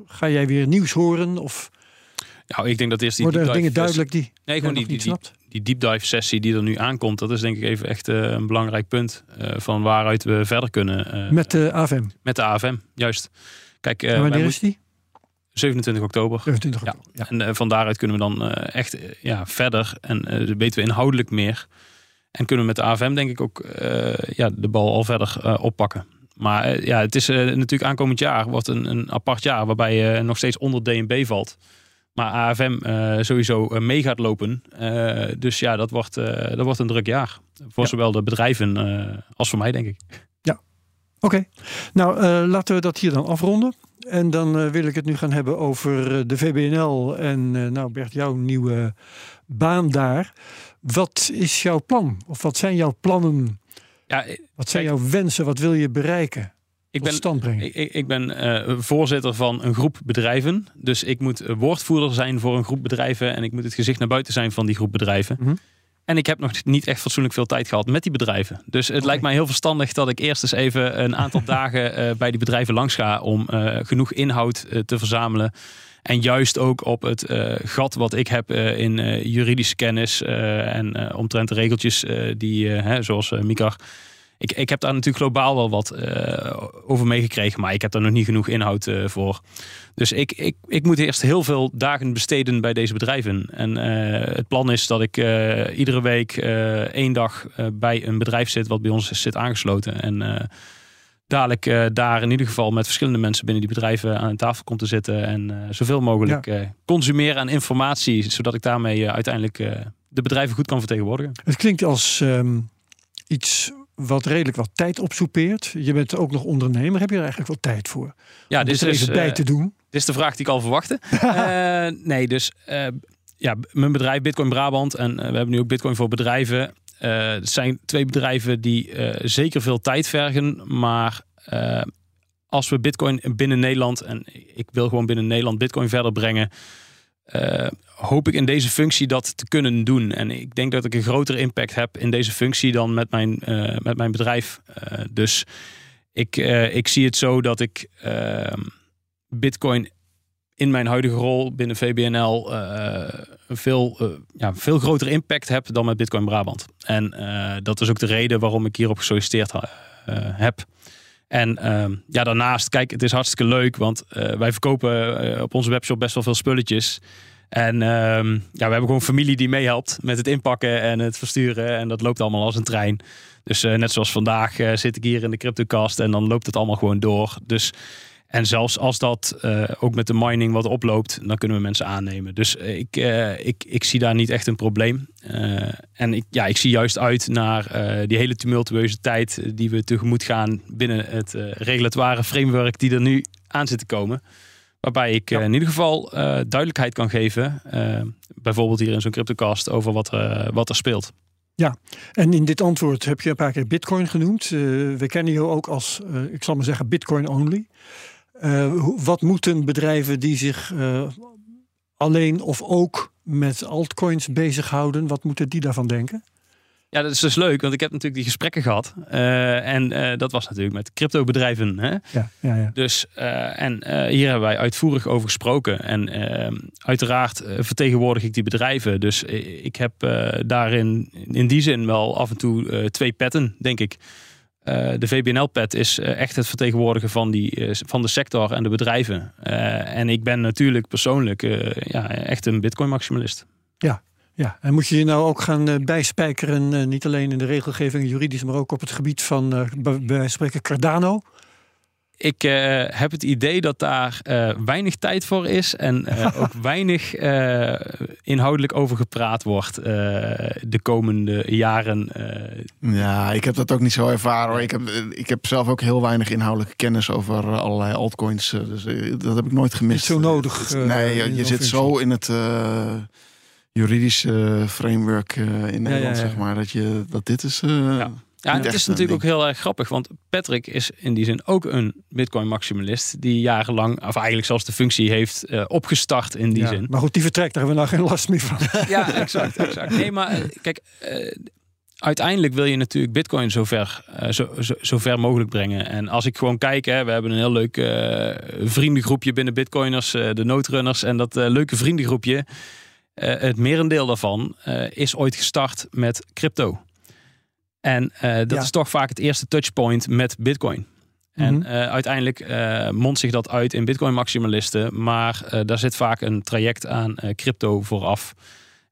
ga jij weer nieuws horen? Of nou, ik denk dat eerst die Worden dingen duidelijk die nee, gewoon die, die, die, die, deep dive sessie die er nu aankomt, dat is denk ik even echt uh, een belangrijk punt uh, van waaruit we verder kunnen. Met de AFM? Met de AFM, juist. Kijk, en wanneer is die? 27 oktober. 27 oktober. Ja. ja. En van daaruit kunnen we dan echt ja, verder en weten we inhoudelijk meer. En kunnen we met de AFM denk ik ook ja, de bal al verder oppakken. Maar ja, het is natuurlijk aankomend jaar wordt een, een apart jaar waarbij je nog steeds onder DNB valt. Maar AFM uh, eh, sowieso mee gaat lopen. Uh, dus ja, dat wordt, dat wordt een druk jaar. Voor zowel de bedrijven als voor mij, denk ik. Ja, oké. Nou, laten we dat hier dan afronden. En dan wil ik het nu gaan hebben over de VBNL en nou Bert, jouw nieuwe baan daar. Wat is jouw plan? Of wat zijn jouw plannen? Ja, wat zijn jouw wensen? Wat wil je bereiken? ik ben, Ik, ik ben uh, voorzitter van een groep bedrijven. Dus ik moet woordvoerder zijn voor een groep bedrijven. En ik moet het gezicht naar buiten zijn van die groep bedrijven. Mm -hmm. En ik heb nog niet echt fatsoenlijk veel tijd gehad met die bedrijven. Dus het lijkt mij heel verstandig dat ik eerst eens even een aantal dagen uh, bij die bedrijven langs ga. Om uh, genoeg inhoud te verzamelen. En juist ook op het gat wat ik heb in juridische kennis. en omtrent regeltjes die, zoals Mikar ik, ik heb daar natuurlijk globaal wel wat over meegekregen, maar ik heb daar nog niet genoeg inhoud voor. Dus ik, ik, ik moet eerst heel veel dagen besteden bij deze bedrijven. En het plan is dat ik iedere week één dag bij een bedrijf zit wat bij ons zit aangesloten. En dadelijk daar in ieder geval met verschillende mensen binnen die bedrijven aan tafel komt te zitten. En zoveel mogelijk ja. consumeren aan informatie, zodat ik daarmee uiteindelijk de bedrijven goed kan vertegenwoordigen. Het klinkt als um, iets wat redelijk wat tijd opsoepeert. Je bent ook nog ondernemer. Heb je er eigenlijk wel tijd voor? Ja, dit is er even bij te doen. Dit is de vraag die ik al verwachtte. uh, nee, dus uh, ja, mijn bedrijf Bitcoin Brabant en uh, we hebben nu ook Bitcoin voor bedrijven. Het zijn twee bedrijven die zeker veel tijd vergen, maar als we Bitcoin binnen Nederland en ik wil gewoon binnen Nederland Bitcoin verder brengen hoop ik in deze functie dat te kunnen doen. En ik denk dat ik een grotere impact heb in deze functie dan met mijn, met mijn bedrijf. Dus ik, ik zie het zo dat ik Bitcoin in mijn huidige rol binnen VBNL een veel, ja, veel grotere impact heb dan met Bitcoin Brabant. En dat is ook de reden waarom ik hierop gesolliciteerd heb. En uh, ja, daarnaast, kijk, het is hartstikke leuk, want uh, wij verkopen uh, op onze webshop best wel veel spulletjes. En ehm, ja, we hebben gewoon familie die meehelpt met het inpakken en het versturen. En dat loopt allemaal als een trein. Dus uh, net zoals vandaag zit ik hier in de CryptoCast en dan loopt het allemaal gewoon door. Dus en zelfs als dat uh, ook met de mining wat oploopt, dan kunnen we mensen aannemen. Dus uh, ik, uh, ik, ik zie daar niet echt een probleem. en ik, ja, ik zie juist uit naar die hele tumultueuze tijd die we tegemoet gaan binnen het regulatoire framework die er nu aan zit te komen. Waarbij ik ja. in ieder geval duidelijkheid kan geven, bijvoorbeeld hier in zo'n CryptoCast, over wat, wat er speelt. Ja, en in dit antwoord heb je een paar keer Bitcoin genoemd. we kennen jou ook als, ik zal maar zeggen, Bitcoin only. Uh, wat moeten bedrijven die zich uh, alleen of ook met altcoins bezighouden, wat moeten die daarvan denken? Ja, dat is dus leuk, want ik heb natuurlijk die gesprekken gehad. Uh, en dat was natuurlijk met cryptobedrijven. Hè? Ja, ja, ja. Dus, en hier hebben wij uitvoerig over gesproken. En uiteraard vertegenwoordig ik die bedrijven. Dus ik heb daarin in die zin wel af en toe twee petten, denk ik. Uh, de VBNL-pet is uh, echt het vertegenwoordigen van, die, uh, van de sector en de bedrijven. en ik ben natuurlijk persoonlijk ja, echt een bitcoin-maximalist. Ja, ja, en moet je je nou ook gaan bijspijkeren, niet alleen in de regelgeving juridisch, maar ook op het gebied van, van spreken, Cardano? Ik uh, heb het idee dat daar uh, weinig tijd voor is en uh, ook weinig inhoudelijk over gepraat wordt de komende jaren. Ja, ik heb dat ook niet zo ervaren hoor. Ik heb, ik heb zelf ook heel weinig inhoudelijke kennis over allerlei altcoins. dus dat heb ik nooit gemist. Niet zo nodig. nee, je zit zo in het juridische framework in Nederland, ja, ja, zeg maar, dat, je, dat dit is. Ja. Ja, het is natuurlijk ook heel erg grappig, want Patrick is in die zin ook een Bitcoin-maximalist die jarenlang, of eigenlijk zelfs de functie heeft uh, opgestart in die zin. Maar goed, die vertrekt, daar hebben we nou geen last meer van. ja, exact. exact. Nee, maar eh, kijk, uh, uiteindelijk wil je natuurlijk Bitcoin zo ver, uh, zo, zo, zo, ver mogelijk brengen. En als ik gewoon kijk, hè, we hebben een heel leuk vriendengroepje binnen Bitcoiners, de noodrunners, en dat leuke vriendengroepje. het merendeel daarvan is ooit gestart met crypto. En uh, dat is toch vaak het eerste touchpoint met Bitcoin. En uh, uiteindelijk uh, mondt zich dat uit in Bitcoin-maximalisten. Maar daar zit vaak een traject aan crypto vooraf.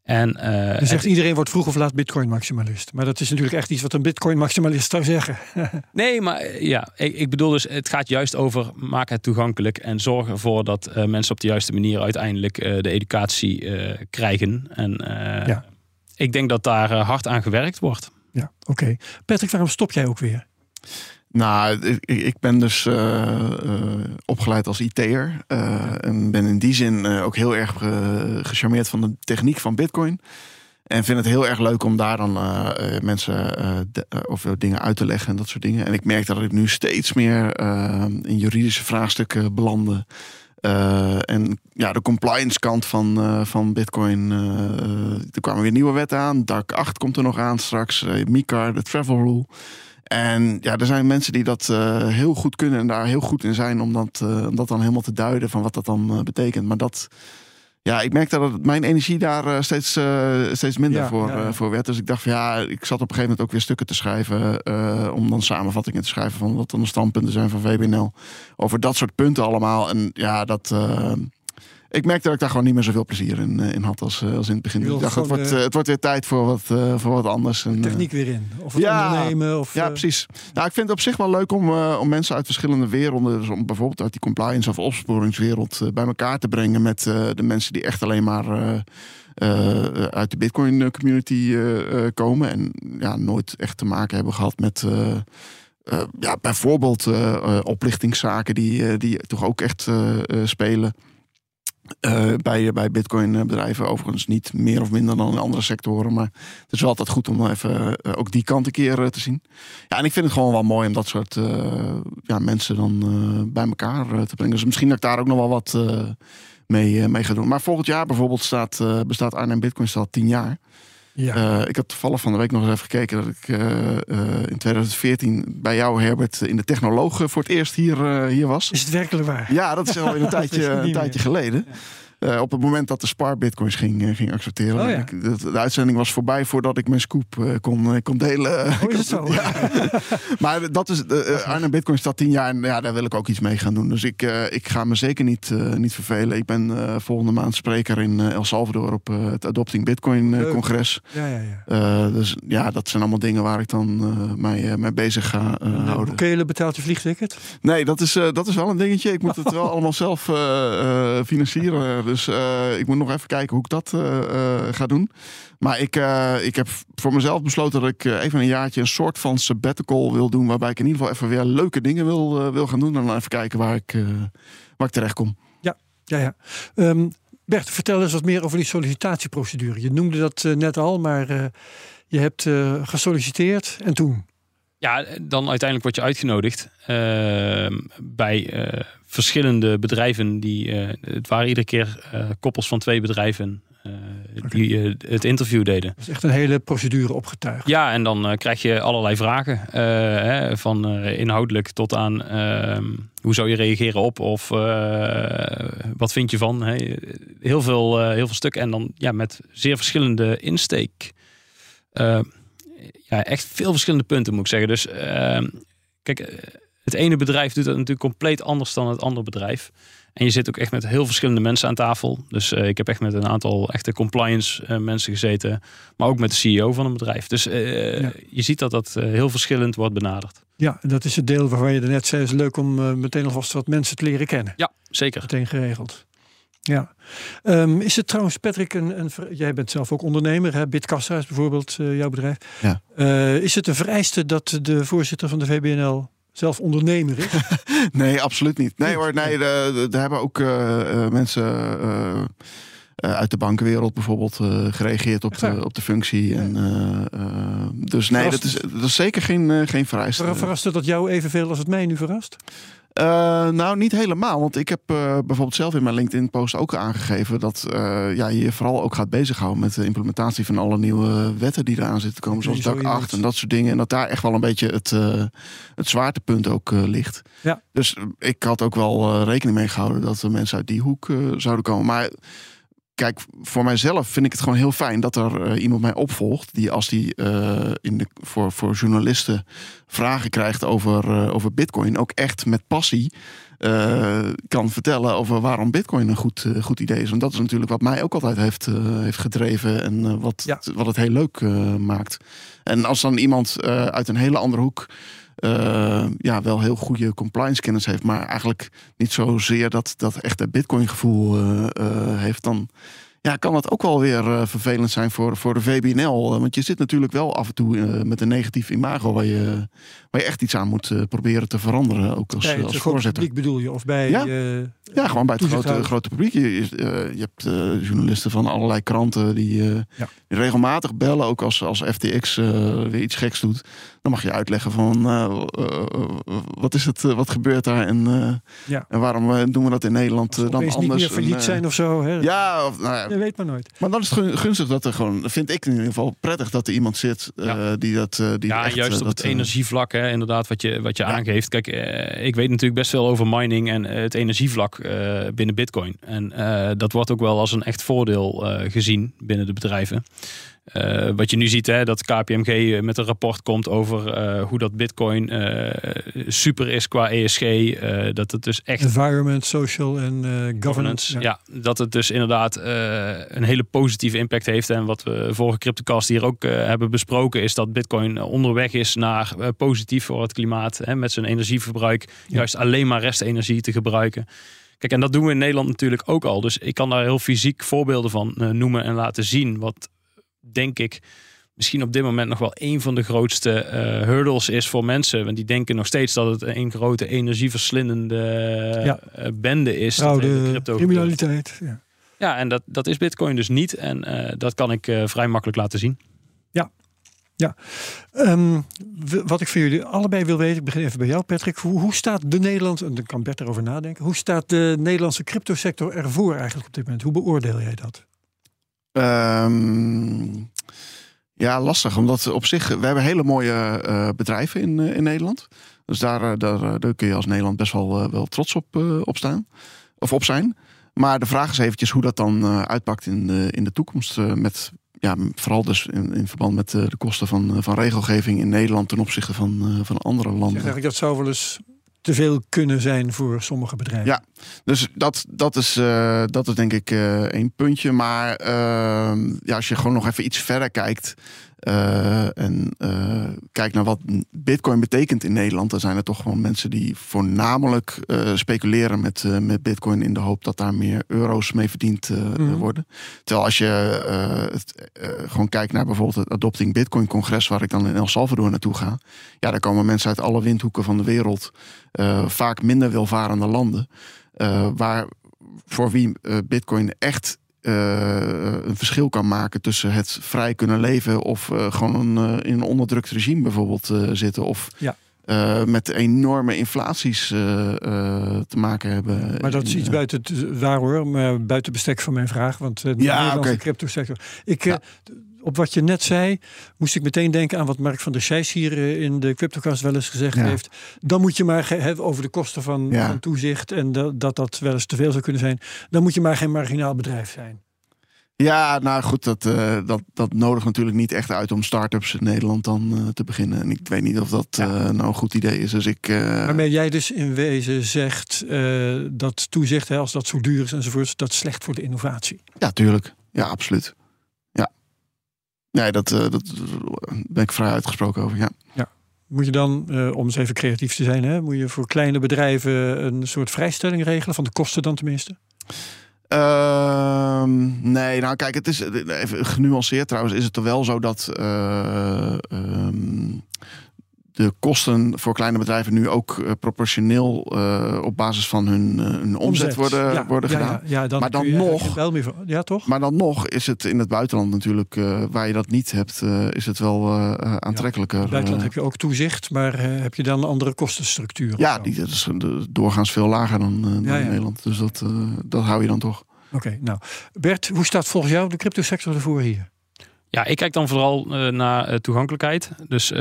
En, Je zegt iedereen wordt vroeg of laat Bitcoin-maximalist. Maar dat is natuurlijk echt iets wat een Bitcoin-maximalist zou zeggen. nee, maar ja, ik, ik, bedoel dus, het gaat juist over maak het toegankelijk en zorg ervoor dat mensen op de juiste manier uiteindelijk de educatie krijgen. En ja. ik denk dat daar hard aan gewerkt wordt ja oké. Patrick, waarom stop jij ook weer? Nou, ik, ik ben dus uh, uh, opgeleid als IT'er. Uh, en ben in die zin ook heel erg gecharmeerd van de techniek van Bitcoin. En vind het heel erg leuk om daar dan mensen of dingen uit te leggen en dat soort dingen. En ik merk dat ik nu steeds meer in juridische vraagstukken belanden. en ja, de compliance kant van, van Bitcoin. er kwamen weer nieuwe wetten aan. DAC 8 komt er nog aan straks. MiCAR, de travel rule. En ja, er zijn mensen die dat heel goed kunnen en daar heel goed in zijn om dat, om dat dan helemaal te duiden van wat dat dan betekent. Maar dat, ja, ik merkte dat mijn energie daar steeds, steeds minder voor, voor werd. Dus ik dacht van ja, ik zat op een gegeven moment ook weer stukken te schrijven. om dan samenvattingen te schrijven van wat dan de standpunten zijn van VBNL. Over dat soort punten allemaal. En ja, dat ik merkte dat ik daar gewoon niet meer zoveel plezier in, in had als, als in het begin. Ik dacht, het wordt, het wordt weer tijd voor wat, voor wat anders. En, techniek weer in. Of het ja, ondernemen. Of, ja, precies. Nou, ik vind het op zich wel leuk om, om mensen uit verschillende werelden, dus om bijvoorbeeld uit die compliance of opsporingswereld, bij elkaar te brengen met de mensen die echt alleen maar uit de Bitcoin community komen. En ja, nooit echt te maken hebben gehad met. ja, bijvoorbeeld oplichtingszaken die, die toch ook echt spelen. Uh, bij, bij Bitcoin bedrijven overigens niet meer of minder dan in andere sectoren. Maar het is wel altijd goed om even ook die kant een keer te zien. Ja, en ik vind het gewoon wel mooi om dat soort ja, mensen dan bij elkaar te brengen. Dus misschien dat ik daar ook nog wel wat mee, mee ga doen. Maar volgend jaar bijvoorbeeld staat, bestaat Arnhem Bitcoin staat tien jaar. Ja. Uh, ik had toevallig van de week nog eens even gekeken dat ik uh, uh, in 2014 bij jou, Herbert, in de Technoloog voor het eerst hier, hier was. Is het werkelijk waar? Ja, dat is al een tijdje, een tijdje geleden. Uh, op het moment dat de Spar Bitcoins ging, uh, ging accepteren. Oh, ja. ik, de, de, uitzending was voorbij voordat ik mijn scoop uh, kon, kon delen. Oh, is het zo? ja. maar dat is, Arnhem Bitcoin staat tien jaar en ja, daar wil ik ook iets mee gaan doen. Dus ik, ik ga me zeker niet, niet vervelen. Ik ben volgende maand spreker in El Salvador op het Adopting Bitcoin congres. Ja, ja, ja. dus ja, dat zijn allemaal dingen waar ik dan mij, mee bezig ga houden. Bukele betaalt je vliegticket? Nee, dat is, dat is wel een dingetje. Ik moet het wel allemaal zelf financieren. Dus uh, ik moet nog even kijken hoe ik dat uh, uh, ga doen. Maar ik, ik heb voor mezelf besloten dat ik even een jaartje een soort van sabbatical wil doen. Waarbij ik in ieder geval even weer leuke dingen wil, wil gaan doen. En dan even kijken waar ik, waar ik terecht kom. Ja, ja, ja. Um, Bert, vertel eens wat meer over die sollicitatieprocedure. Je noemde dat net al, maar je hebt gesolliciteerd en toen? Ja, dan uiteindelijk word je uitgenodigd uh, bij uh, verschillende bedrijven. Die, uh, het waren iedere keer koppels van twee bedrijven okay. die het interview deden. Dat is echt een hele procedure opgetuigd. Ja, en dan krijg je allerlei vragen. Hè, van inhoudelijk tot aan ehm, hoe zou je reageren op of wat vind je van. Hè? Heel, veel, heel veel stukken en dan ja, met zeer verschillende insteek ja, echt veel verschillende punten, moet ik zeggen. Dus uh, kijk, eh, het ene bedrijf doet dat natuurlijk compleet anders dan het andere bedrijf. En je zit ook echt met heel verschillende mensen aan tafel. Dus uh, ik heb echt met een aantal echte compliance uh, mensen gezeten. Maar ook met de CEO van een bedrijf. Dus uh, ja. je ziet dat dat heel verschillend wordt benaderd. Ja, en dat is het deel waarvan je er net zei. Het is leuk om meteen alvast wat mensen te leren kennen. Ja, zeker. Meteen geregeld. Ja. Um, is het trouwens, Patrick, een, een, jij bent zelf ook ondernemer, hè? Bitkassa is bijvoorbeeld uh, jouw bedrijf. Ja. Uh, is het een vereiste dat de voorzitter van de VBNL zelf ondernemer is? nee, absoluut niet. Nee hoor, nee, daar hebben ook uh, mensen uit de bankenwereld bijvoorbeeld gereageerd op de, op de functie. En, dus nee, dat is, dat is zeker geen, geen vereiste. Verraste dat jou evenveel als het mij nu verrast? Uh, nou, niet helemaal. Want ik heb uh, bijvoorbeeld zelf in mijn LinkedIn-post ook aangegeven dat uh, ja, je vooral ook gaat bezighouden met de implementatie van alle nieuwe wetten die eraan zitten komen, zoals DAC 8 en dat soort dingen. En dat daar echt wel een beetje het, het zwaartepunt ook ligt. Ja. Dus ik had ook wel rekening mee gehouden dat er mensen uit die hoek zouden komen. Maar kijk, voor mijzelf vind ik het gewoon heel fijn dat er uh, iemand mij opvolgt. Die als die uh, in de, voor, voor journalisten vragen krijgt over, uh, over bitcoin, ook echt met passie kan vertellen over waarom bitcoin een goed, goed idee is. En dat is natuurlijk wat mij ook altijd heeft, heeft gedreven en wat, ja. wat het heel leuk maakt. En als dan iemand uit een hele andere hoek uh, ja, wel heel goede compliance kennis heeft, maar eigenlijk niet zozeer dat, dat echte Bitcoin gevoel uh, uh, heeft, dan ja, kan dat ook wel weer uh, vervelend zijn voor, voor de VBNL. Uh, want je zit natuurlijk wel af en toe uh, met een negatief imago waar je, waar je echt iets aan moet proberen te veranderen. Ook als, bij als voorzitter. publiek bedoel je? Of bij, ja? ja, gewoon bij het grote, grote publiek. Je, je hebt journalisten van allerlei kranten die, ja. die, regelmatig bellen. Ook als, als FTX weer iets geks doet. Dan mag je uitleggen van wat is het, wat gebeurt daar en, ja. en waarom doen we dat in Nederland dan anders. niet meer failliet zijn of zo. Hè? Ja, of, nou ja, je weet maar nooit. Maar dan is het gunstig dat er gewoon, vind ik in ieder geval prettig dat er iemand zit uh, die dat. Uh, die ja, echt, juist op het energievlak, hè, inderdaad, wat je, wat je ja. aangeeft. Kijk, uh, ik weet natuurlijk best veel over mining en het energievlak binnen Bitcoin. En dat wordt ook wel als een echt voordeel gezien binnen de bedrijven. Uh, wat je nu ziet, hè, dat KPMG eh, met een rapport komt over uh, hoe dat Bitcoin uh, super is qua ESG. dat het dus echt. Environment, social en governance. governance ja. ja. dat het dus inderdaad een hele positieve impact heeft. En wat we vorige Cryptocast hier ook hebben besproken, is dat Bitcoin onderweg is naar positief voor het klimaat. Hè, met zijn energieverbruik. Ja. Juist alleen maar restenergie te gebruiken. Kijk, en dat doen we in Nederland natuurlijk ook al. Dus ik kan daar heel fysiek voorbeelden van noemen en laten zien. Wat denk ik misschien op dit moment nog wel een van de grootste uh, hurdles is voor mensen. Want die denken nog steeds dat het een grote energieverslindende ja. uh, bende is. de crypto criminaliteit. Ja. ja, en dat, dat is Bitcoin dus niet. En uh, dat kan ik vrij makkelijk laten zien. Ja. Ja, um, wat ik van jullie allebei wil weten, ik begin even bij jou Patrick. Hoe, hoe staat de Nederlandse, en dan kan Bert erover nadenken, hoe staat de Nederlandse cryptosector ervoor eigenlijk op dit moment? Hoe beoordeel jij dat? Um, ja, lastig. Omdat op zich, we hebben hele mooie uh, bedrijven in, uh, in Nederland. Dus daar, daar, daar, kun je als Nederland best wel, wel trots op, op staan. Of op zijn. Maar de vraag is eventjes hoe dat dan uitpakt in de, in de toekomst. met, ja, vooral dus in, in verband met de kosten van, van regelgeving in Nederland ten opzichte van, van andere landen. Zeg eigenlijk dat zou wel eens te veel kunnen zijn voor sommige bedrijven. Ja, dus dat, dat, is, uh, dat is denk ik uh, één puntje. Maar uh, ja, als je gewoon nog even iets verder kijkt. Uh, en kijk naar wat Bitcoin betekent in Nederland. Dan zijn er toch gewoon mensen die voornamelijk speculeren met, met Bitcoin. in de hoop dat daar meer euro's mee verdiend mm. worden. Terwijl als je het, gewoon kijkt naar bijvoorbeeld het Adopting Bitcoin congres. waar ik dan in El Salvador naartoe ga. Ja, daar komen mensen uit alle windhoeken van de wereld. vaak minder welvarende landen. Waar voor wie Bitcoin echt uh, een verschil kan maken tussen het vrij kunnen leven of gewoon een, in een onderdrukt regime bijvoorbeeld zitten. Of ja. met enorme inflaties te maken hebben. Maar dat is iets buiten het waar hoor, maar buiten bestek van mijn vraag. Want de ja, Nederlandse okay. crypto sector. Ik, ja op wat je net zei, moest ik meteen denken aan wat Mark van der Scheijs hier eh, in de CryptoCast wel eens gezegd heeft. Dan moet je maar over de kosten van, van toezicht en dat, dat dat wel eens te veel zou kunnen zijn. Dan moet je maar geen marginaal bedrijf zijn. Ja, nou goed, dat, uh, dat, dat nodigt natuurlijk niet echt uit om start-ups in Nederland dan uh, te beginnen. En ik weet niet of dat ja. uh, nou een goed idee is. Dus ik, Waarmee jij dus in wezen zegt dat toezicht, hè, als dat zo duur is enzovoort, dat is slecht voor de innovatie. Ja, tuurlijk. Ja, absoluut. Nee, dat, uh, dat ben ik vrij uitgesproken over, ja. ja. Moet je dan, uh, om eens even creatief te zijn, hè, moet je voor kleine bedrijven een soort vrijstelling regelen, van de kosten dan tenminste? Uh, nee, nou kijk, het is even genuanceerd trouwens, is het er wel zo dat um, de kosten voor kleine bedrijven nu ook uh, proportioneel op basis van hun, hun omzet, worden, worden gedaan. Ja, dan maar dan nog, wel meer, ja, toch? Maar dan nog is het in het buitenland natuurlijk, waar je dat niet hebt, is het wel aantrekkelijker. in het buitenland heb je ook toezicht, maar heb je dan een andere kostenstructuur? Ja, die is doorgaans veel lager dan, dan in Nederland. Dus dat, dat hou je dan toch. Oké, nou Bert, hoe staat volgens jou de cryptosector ervoor hier? Ja, ik kijk dan vooral uh, naar uh, toegankelijkheid. Dus uh,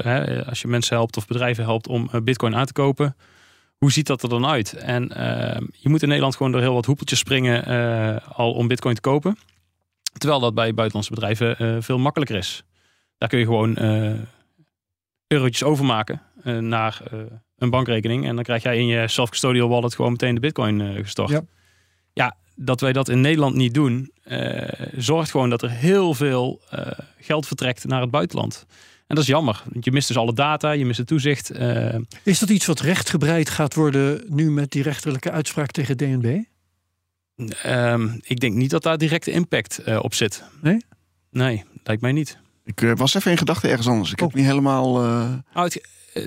hè, als je mensen helpt of bedrijven helpt om bitcoin aan te kopen, hoe ziet dat er dan uit? En je moet in Nederland gewoon door heel wat hoepeltjes springen al om bitcoin te kopen. Terwijl dat bij buitenlandse bedrijven veel makkelijker is. Daar kun je gewoon eurotjes overmaken naar een bankrekening. En dan krijg jij in je self-custodial wallet gewoon meteen de bitcoin gestort. Ja. Ja, dat wij dat in Nederland niet doen, uh, zorgt gewoon dat er heel veel uh, geld vertrekt naar het buitenland. En dat is jammer, want je mist dus alle data, je mist het toezicht. Uh... Is dat iets wat rechtgebreid gaat worden nu met die rechterlijke uitspraak tegen DNB? Ehm, ik denk niet dat daar directe impact op zit. Nee? Nee, lijkt mij niet. Ik was even in gedachten ergens anders. Ik heb oh. niet helemaal. Nou,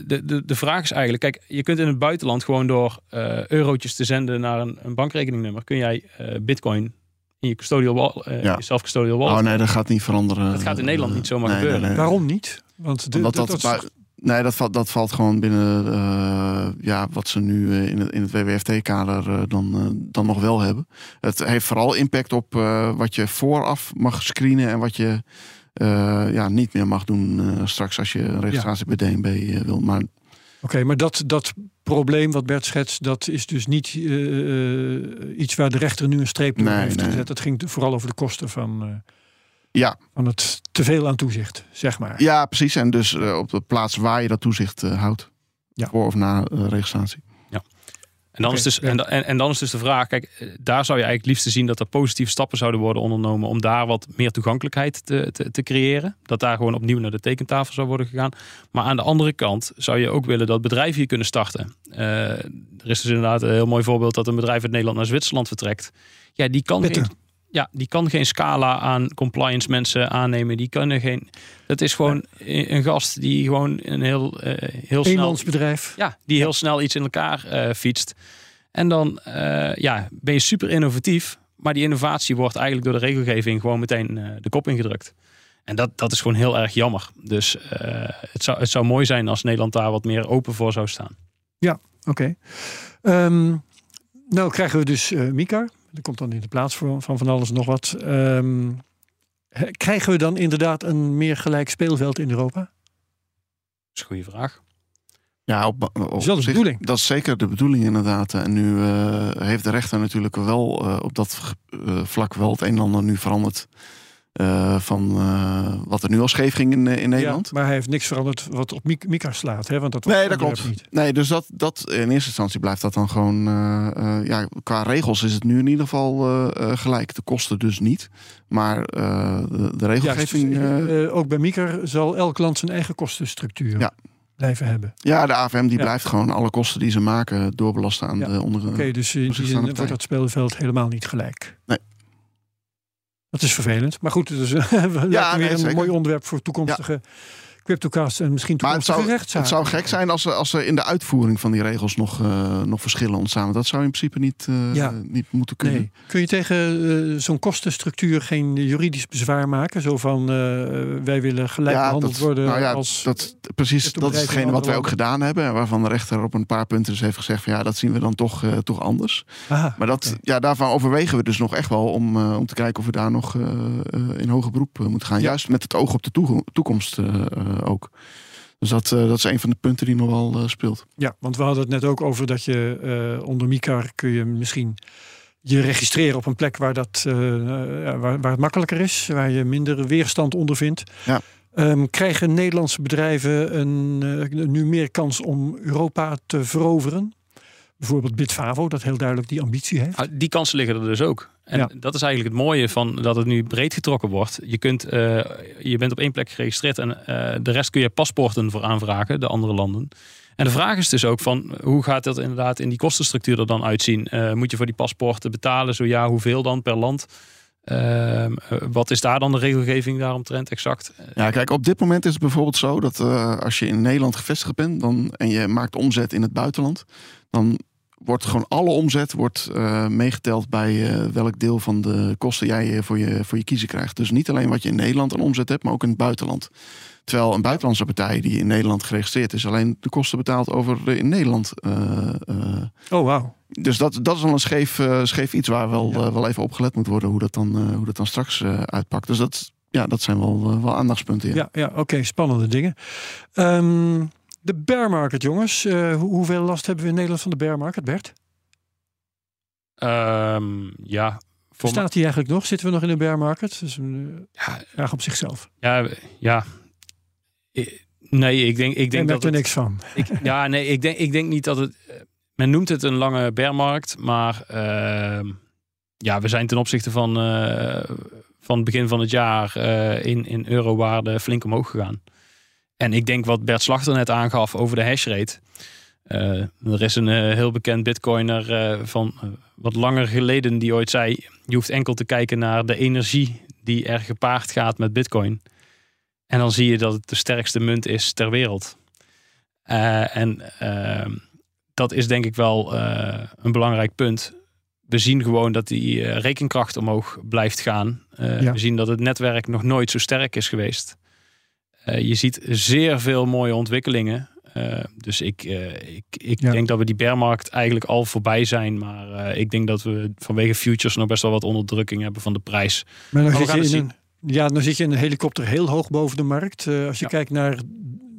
de, de, de vraag is eigenlijk, kijk, je kunt in het buitenland gewoon door uh, eurotjes te zenden naar een, een bankrekeningnummer, kun jij uh, bitcoin in je custodial wall, uh, ja. je self-custodial wallet. Oh nee, dat gaat niet veranderen. Dat gaat in Nederland niet zomaar gebeuren. Waarom niet? Want de, dat, dat, nee, dat valt, dat valt gewoon binnen ja, wat ze nu in het, in het WWFT-kader dan, dan nog wel hebben. Het heeft vooral impact op wat je vooraf mag screenen en wat je uh, ja, niet meer mag doen uh, straks als je een registratie bij DNB eh, wil. Maar... Oké, maar dat, dat probleem wat Bert schetst, dat is dus niet iets waar de rechter nu een streep door nee, heeft nee. gezet. Het ging vooral over de kosten van, ja. van het teveel aan toezicht, zeg maar. Ja, precies. En dus op de plaats waar je dat toezicht houdt. Ja. Voor of na registratie. En dan, is dus, en, en, dan is dus de vraag, kijk, eh, daar zou je eigenlijk liefst zien dat er positieve stappen zouden worden ondernomen om daar wat meer toegankelijkheid te, te, te, creëren. Dat daar gewoon opnieuw naar de tekentafel zou worden gegaan. Maar aan de andere kant zou je ook willen dat bedrijven hier kunnen starten. Uh, er is dus inderdaad een heel mooi voorbeeld dat een bedrijf uit Nederland naar Zwitserland vertrekt. Ja, die kan geen, ja, die kan geen scala aan compliance mensen aannemen. Die kunnen geen. Dat is gewoon een gast die gewoon een heel, uh, heel snel. bedrijf. Ja, die heel snel iets in elkaar uh, fietst. En dan uh, ja, ben je super innovatief. Maar die innovatie wordt eigenlijk door de regelgeving gewoon meteen de kop ingedrukt. En dat, dat is gewoon heel erg jammer. Dus het, zou, het zou mooi zijn als Nederland daar wat meer open voor zou staan. Ja, oké. Okay. Ehm, nou krijgen we dus Mika. Er komt dan in de plaats van van, alles nog wat. Um, krijgen we dan inderdaad een meer gelijk speelveld in Europa? Dat is een goede vraag. Ja, op, op, dat, de bedoeling. dat is zeker de bedoeling inderdaad. En nu uh, heeft de rechter natuurlijk wel uh, op dat uh, vlak wel het een en ander nu veranderd. Uh, van uh, wat er nu al scheef ging in, in Nederland. Ja, maar hij heeft niks veranderd wat op Mika slaat. Hè? Want dat nee, dat klopt. Niet. Nee, dus dat, dat in eerste instantie blijft dat dan gewoon. Uh, ja, qua regels is het nu in ieder geval gelijk. De kosten dus niet. Maar de, de, regelgeving. Ja, dus, ook bij Mika zal elk land zijn eigen kostenstructuur. Ja. Blijven hebben. Ja, de AFM die blijft gewoon alle kosten die ze maken doorbelasten aan de onder. Oké, dus in die zin wordt dat speelveld helemaal niet gelijk. Nee. Dat is vervelend. Maar goed, dus, we ja, weer een mooi onderwerp voor toekomstige CryptoCast en misschien maar het zou, Het zou gek zijn als er, als er in de uitvoering van die regels nog, uh, nog verschillen ontstaan. Dat zou in principe niet, uh, ja. niet moeten kunnen. Nee. Kun je tegen uh, zo'n kostenstructuur geen juridisch bezwaar maken? Zo van wij willen gelijk ja, behandeld dat, worden nou ja, als... Dat, precies, dat is hetgene wat wij ook gedaan hebben. En waarvan de rechter op een paar punten dus heeft gezegd van ja, dat zien we dan toch, toch anders. Aha, maar dat, ja, daarvan overwegen we dus nog echt wel om, om te kijken of we daar nog in hoger beroep moeten gaan. Juist met het oog op de toekomst ook. Dus dat, uh, dat is een van de punten die nog wel uh, speelt. Ja, want we hadden het net ook over dat je uh, onder MICAR kun je misschien je registreren op een plek waar, dat, waar, waar het makkelijker is, waar je minder weerstand ondervindt. Ja. Um, krijgen Nederlandse bedrijven een, nu meer kans om Europa te veroveren? Bijvoorbeeld Bitfavo, dat heel duidelijk die ambitie heeft. Ah, die kansen liggen er dus ook. En dat is eigenlijk het mooie van dat het nu breed getrokken wordt. Je, kunt, uh, je bent op één plek geregistreerd en uh, de rest kun je paspoorten voor aanvragen, de andere landen. En de vraag is dus ook van hoe gaat dat inderdaad in die kostenstructuur er dan uitzien? Uh, moet je voor die paspoorten betalen? Zo ja, hoeveel dan per land? Ehm, wat is daar dan de regelgeving daaromtrent exact? Ja, kijk, op dit moment is het bijvoorbeeld zo dat als je in Nederland gevestigd bent dan, en je maakt omzet in het buitenland, dan wordt gewoon alle omzet wordt, uh, meegeteld bij uh, welk deel van de kosten jij voor je, voor je kiezen krijgt. Dus niet alleen wat je in Nederland aan omzet hebt, maar ook in het buitenland. Terwijl een buitenlandse partij die in Nederland geregistreerd is, alleen de kosten betaalt over in Nederland. Uh, oh, wauw. Dus dat, dat is al een scheef, scheef iets waar wel, wel even op gelet moet worden hoe dat dan, hoe dat dan straks uitpakt. Dus dat, ja, dat zijn wel, wel aandachtspunten. Ja, ja, ja oké, spannende dingen. Um, de bear market, jongens. Uh, hoeveel last hebben we in Nederland van de bear market, Bert? Um, ja. Staat die eigenlijk nog? Zitten we nog in de bear market? Een uh, ja, vraag op zichzelf. Ja, ja. Nee, ik denk, ik denk dat er niks van. Ik, ja, nee, ik denk, ik denk niet dat het. Eh, men noemt het een lange bearmarkt, maar uh, ja, we zijn ten opzichte van, uh, van het begin van het jaar uh, in, in eurowaarde flink omhoog gegaan. En ik denk wat Bert Slachter net aangaf over de hashrate. Uh, er is een uh, heel bekend bitcoiner uh, van wat langer geleden die ooit zei... je hoeft enkel te kijken naar de energie die er gepaard gaat met bitcoin. En dan zie je dat het de sterkste munt is ter wereld. en ehm, dat is denk ik wel een belangrijk punt. We zien gewoon dat die rekenkracht omhoog blijft gaan. Ja. We zien dat het netwerk nog nooit zo sterk is geweest. Eh, je ziet zeer veel mooie ontwikkelingen. Uh, dus ik, uh, ik, ik denk dat we die bearmarkt eigenlijk al voorbij zijn. Maar ik denk dat we vanwege futures nog best wel wat onderdrukking hebben van de prijs. Maar dan, zit je, in een, ja, dan zit je in een helikopter heel hoog boven de markt. als je kijkt naar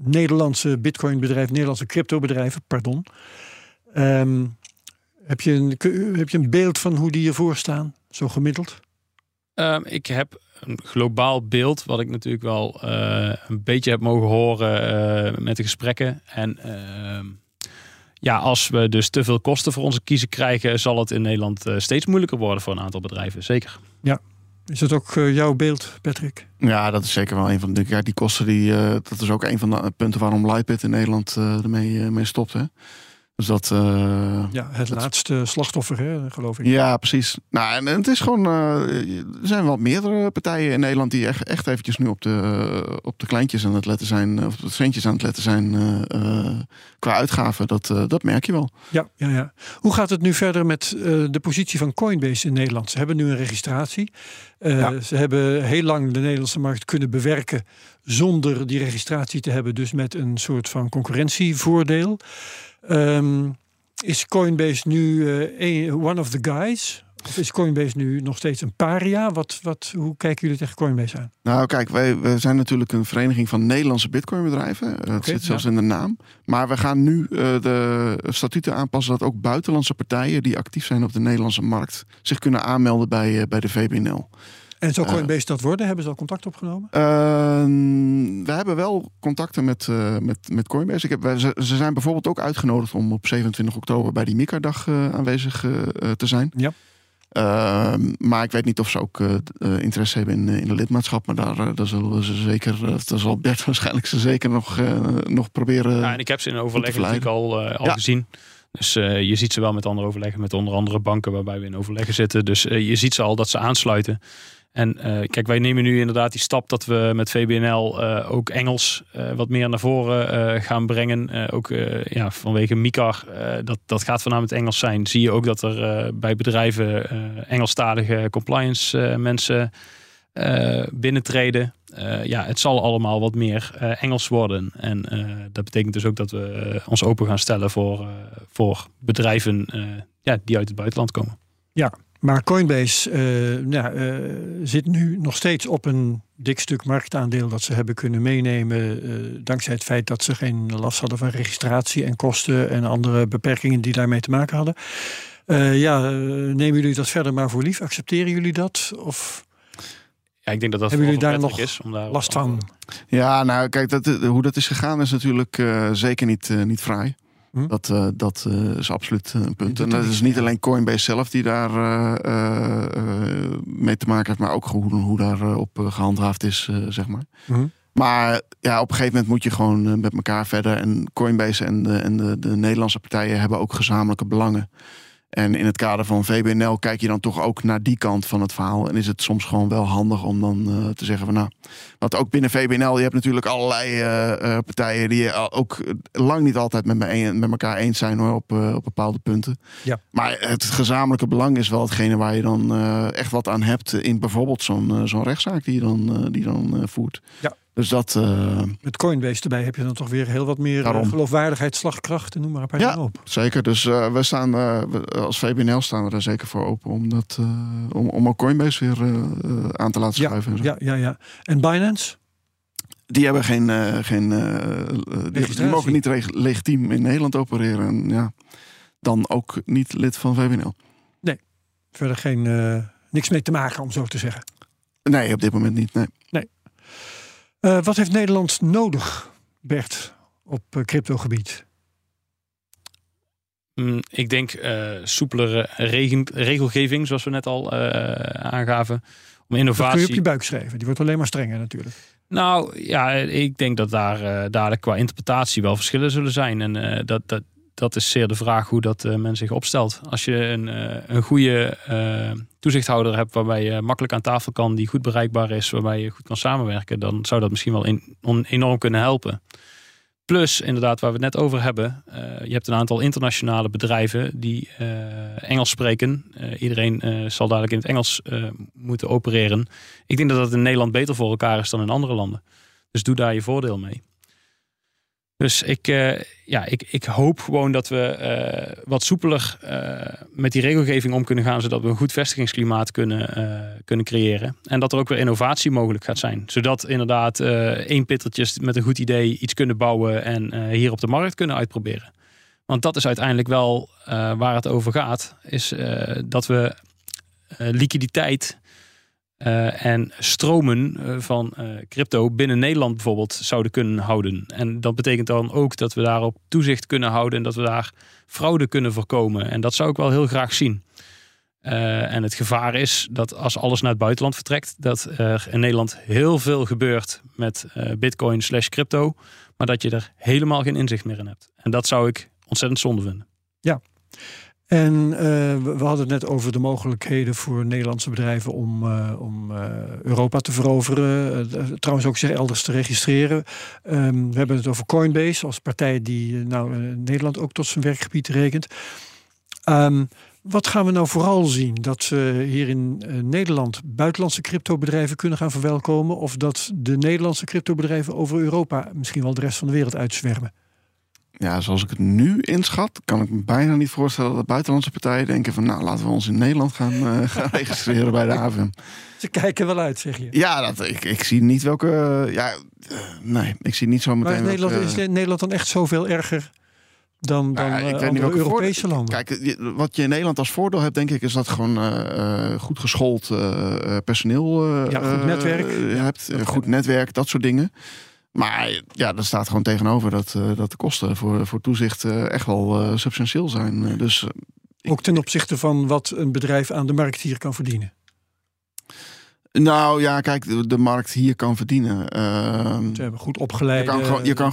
Nederlandse bitcoinbedrijven, Nederlandse cryptobedrijven, pardon. Um, heb, je een, heb je een beeld van hoe die ervoor staan, zo gemiddeld? Um, ik heb een globaal beeld, wat ik natuurlijk wel uh, een beetje heb mogen horen uh, met de gesprekken. En uh, ja, als we dus te veel kosten voor onze kiezen krijgen, zal het in Nederland uh, steeds moeilijker worden voor een aantal bedrijven. Zeker. Ja. Is dat ook jouw beeld, Patrick? Ja, dat is zeker wel een van de. Ja, die kosten, die, dat is ook een van de punten waarom Lightbit in Nederland ermee mee stopt. Hè? Dus dat, uh, ja, het laatste slachtoffer, hè, geloof ik. Ja, precies. Nou, en, het is gewoon. Uh, er zijn wel meerdere partijen in Nederland die echt, echt eventjes nu op de, op de kleintjes aan het letten zijn, of op de centjes aan het letten zijn qua uitgaven. Dat, dat merk je wel. Ja, ja, ja. Hoe gaat het nu verder met de positie van Coinbase in Nederland? Ze hebben nu een registratie. Ja. Ze hebben heel lang de Nederlandse markt kunnen bewerken zonder die registratie te hebben, dus met een soort van concurrentievoordeel. Um, is Coinbase nu uh, one of the guys? Of is Coinbase nu nog steeds een paria? Wat, wat, hoe kijken jullie tegen Coinbase aan? Nou, kijk, wij, wij zijn natuurlijk een vereniging van Nederlandse Bitcoinbedrijven. Dat okay, zit zelfs in de naam. Maar we gaan nu uh, de statuten aanpassen dat ook buitenlandse partijen die actief zijn op de Nederlandse markt zich kunnen aanmelden bij, uh, bij de VBNL. En zou Coinbase dat worden? Hebben ze al contact opgenomen? Uh, we hebben wel contacten met, uh, met, met Coinbase. Ik heb, ze, ze, zijn bijvoorbeeld ook uitgenodigd om op 27 oktober bij die MICA-dag uh, aanwezig te zijn. Ja. Ehm, maar ik weet niet of ze ook interesse hebben in, in de lidmaatschap. Maar daar, daar zullen ze zeker, daar zal Bert waarschijnlijk ze zeker nog, nog proberen. Ja, en ik heb ze in overleg natuurlijk al, al ja. gezien. Dus uh, je ziet ze wel met anderen overleggen, met onder andere banken waarbij we in overleggen zitten. Dus uh, je ziet ze al dat ze aansluiten. En uh, kijk, wij nemen nu inderdaad die stap dat we met VBNL uh, ook Engels uh, wat meer naar voren gaan brengen. ook ja, vanwege MICAR, dat, dat gaat voornamelijk Engels zijn. Zie je ook dat er bij bedrijven Engelstalige compliance mensen binnentreden. ja, het zal allemaal wat meer Engels worden. En dat betekent dus ook dat we ons open gaan stellen voor, voor bedrijven ja, die uit het buitenland komen. Ja, maar Coinbase uh, nou, uh, zit nu nog steeds op een dik stuk marktaandeel dat ze hebben kunnen meenemen. Uh, dankzij het feit dat ze geen last hadden van registratie en kosten en andere beperkingen die daarmee te maken hadden. ja, nemen jullie dat verder maar voor lief? Accepteren jullie dat? Of ja, ik denk dat dat hebben jullie daar nog is om daar last van? Ja, nou kijk, dat, hoe dat is gegaan is natuurlijk zeker niet, niet fraai. Hm? Dat, uh, dat uh, is absoluut een punt. En dat is niet alleen Coinbase zelf die daar uh, mee te maken heeft, maar ook hoe, hoe daarop gehandhaafd is, zeg maar. Hm? Maar ja, op een gegeven moment moet je gewoon met elkaar verder. En Coinbase en de, en de, de Nederlandse partijen hebben ook gezamenlijke belangen. En in het kader van VBNL kijk je dan toch ook naar die kant van het verhaal. En is het soms gewoon wel handig om dan uh, te zeggen van nou. Want ook binnen VBNL, je hebt natuurlijk allerlei uh, uh, partijen die ook lang niet altijd met, me een, met elkaar eens zijn hoor, op, op bepaalde punten. Ja. Maar het gezamenlijke belang is wel hetgene waar je dan echt wat aan hebt in bijvoorbeeld zo'n zo'n rechtszaak die je dan, die dan voert. Ja. Dus dat. Uh, Met Coinbase erbij heb je dan toch weer heel wat meer daarom. geloofwaardigheid, slagkracht en noem maar een paar ja, dingen op. Zeker. Dus uh, we staan uh, als VBNL staan we er zeker voor open om dat om, om ook Coinbase weer aan te laten schuiven. Ja, ja, ja, ja. En Binance? Die hebben geen. geen die, die, mogen niet legitiem in Nederland opereren. En ja, dan ook niet lid van VBNL. Nee, verder geen niks mee te maken om zo te zeggen. Nee, op dit moment niet. Nee. nee. Uh, wat heeft Nederland nodig, Bert, op uh, cryptogebied? Mm, ik denk uh, soepelere regen, regelgeving, zoals we net al aangaven. Om innovatie. Dat kun je op je buik schrijven. Die wordt alleen maar strenger natuurlijk. Nou ja, ik denk dat daar, daar qua interpretatie wel verschillen zullen zijn. En dat, dat, dat is zeer de vraag hoe dat uh, men zich opstelt. Als je een, uh, een goede uh, toezichthouder hebt waarbij je makkelijk aan tafel kan, die goed bereikbaar is, waarbij je goed kan samenwerken, dan zou dat misschien wel in, enorm kunnen helpen. Plus, inderdaad, waar we het net over hebben, je hebt een aantal internationale bedrijven die Engels spreken. iedereen zal dadelijk in het Engels moeten opereren. Ik denk dat dat in Nederland beter voor elkaar is dan in andere landen. Dus doe daar je voordeel mee. Dus ik, uh, ja, ik, ik hoop gewoon dat we uh, wat soepeler uh, met die regelgeving om kunnen gaan, zodat we een goed vestigingsklimaat kunnen, kunnen creëren. En dat er ook weer innovatie mogelijk gaat zijn. Zodat inderdaad één pittertjes met een goed idee iets kunnen bouwen en hier op de markt kunnen uitproberen. Want dat is uiteindelijk wel waar het over gaat. Is dat we liquiditeit uh, en stromen uh, van uh, crypto binnen Nederland bijvoorbeeld zouden kunnen houden. En dat betekent dan ook dat we daarop toezicht kunnen houden en dat we daar fraude kunnen voorkomen. En dat zou ik wel heel graag zien. en het gevaar is dat als alles naar het buitenland vertrekt, dat er in Nederland heel veel gebeurt met bitcoin slash crypto, maar dat je er helemaal geen inzicht meer in hebt. En dat zou ik ontzettend zonde vinden. Ja, en uh, we hadden het net over de mogelijkheden voor Nederlandse bedrijven om, uh, om uh, Europa te veroveren. trouwens ook zich elders te registreren. Um, we hebben het over Coinbase als partij die nou, Nederland ook tot zijn werkgebied rekent. Um, wat gaan we nou vooral zien? Dat we hier in Nederland buitenlandse cryptobedrijven kunnen gaan verwelkomen? Of dat de Nederlandse cryptobedrijven over Europa misschien wel de rest van de wereld uitzwermen? Ja, zoals ik het nu inschat, kan ik me bijna niet voorstellen dat buitenlandse partijen denken van nou laten we ons in Nederland gaan, uh, gaan registreren bij de AVM. Ze kijken wel uit, zeg je. Ja, dat, ik, ik zie niet welke. Ja, uh, nee, ik zie niet zo meteen. Maar is Nederland, is Nederland dan echt zoveel erger dan, dan ja, ik niet Europese landen? Kijk, wat je in Nederland als voordeel hebt, denk ik, is dat gewoon uh, goed geschoold personeel ja, goed netwerk. hebt. goed netwerk, dat soort dingen. Maar ja, er staat gewoon tegenover dat, uh, dat de kosten voor, voor toezicht uh, echt wel uh, substantieel zijn. dus, Ook ten opzichte van wat een bedrijf aan de markt hier kan verdienen? Nou ja, kijk, de, de markt hier kan verdienen. Ehm, Ze hebben goed opgeleid, je kan, gewoon, je kan.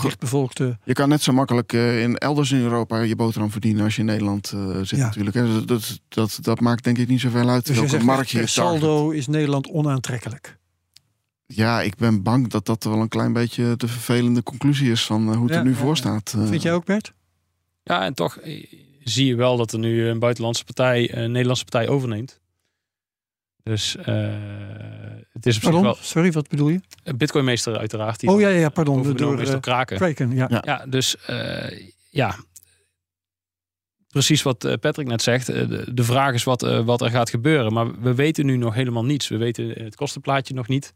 Je kan net zo makkelijk in elders in Europa je boterham verdienen als je in Nederland zit ja. natuurlijk. Dat, dat, dat, dat, maakt denk ik niet zoveel uit dus welke markt je saldo is Nederland onaantrekkelijk ja, ik ben bang dat dat wel een klein beetje de vervelende conclusie is van hoe het er nu voor staat. Vind jij ook, Bert? Ja, en toch zie je wel dat er nu een buitenlandse partij een Nederlandse partij overneemt. Dus uh, het is op pardon? zich wel... Sorry, wat bedoel je? Bitcoinmeester uiteraard. Die oh ja, ja, pardon. Door, door Kraken. Kraken ja. ja. ja. dus uh, ja, precies wat Patrick net zegt. De, de vraag is wat, uh, wat er gaat gebeuren. Maar we weten nu nog helemaal niets. We weten het kostenplaatje nog niet.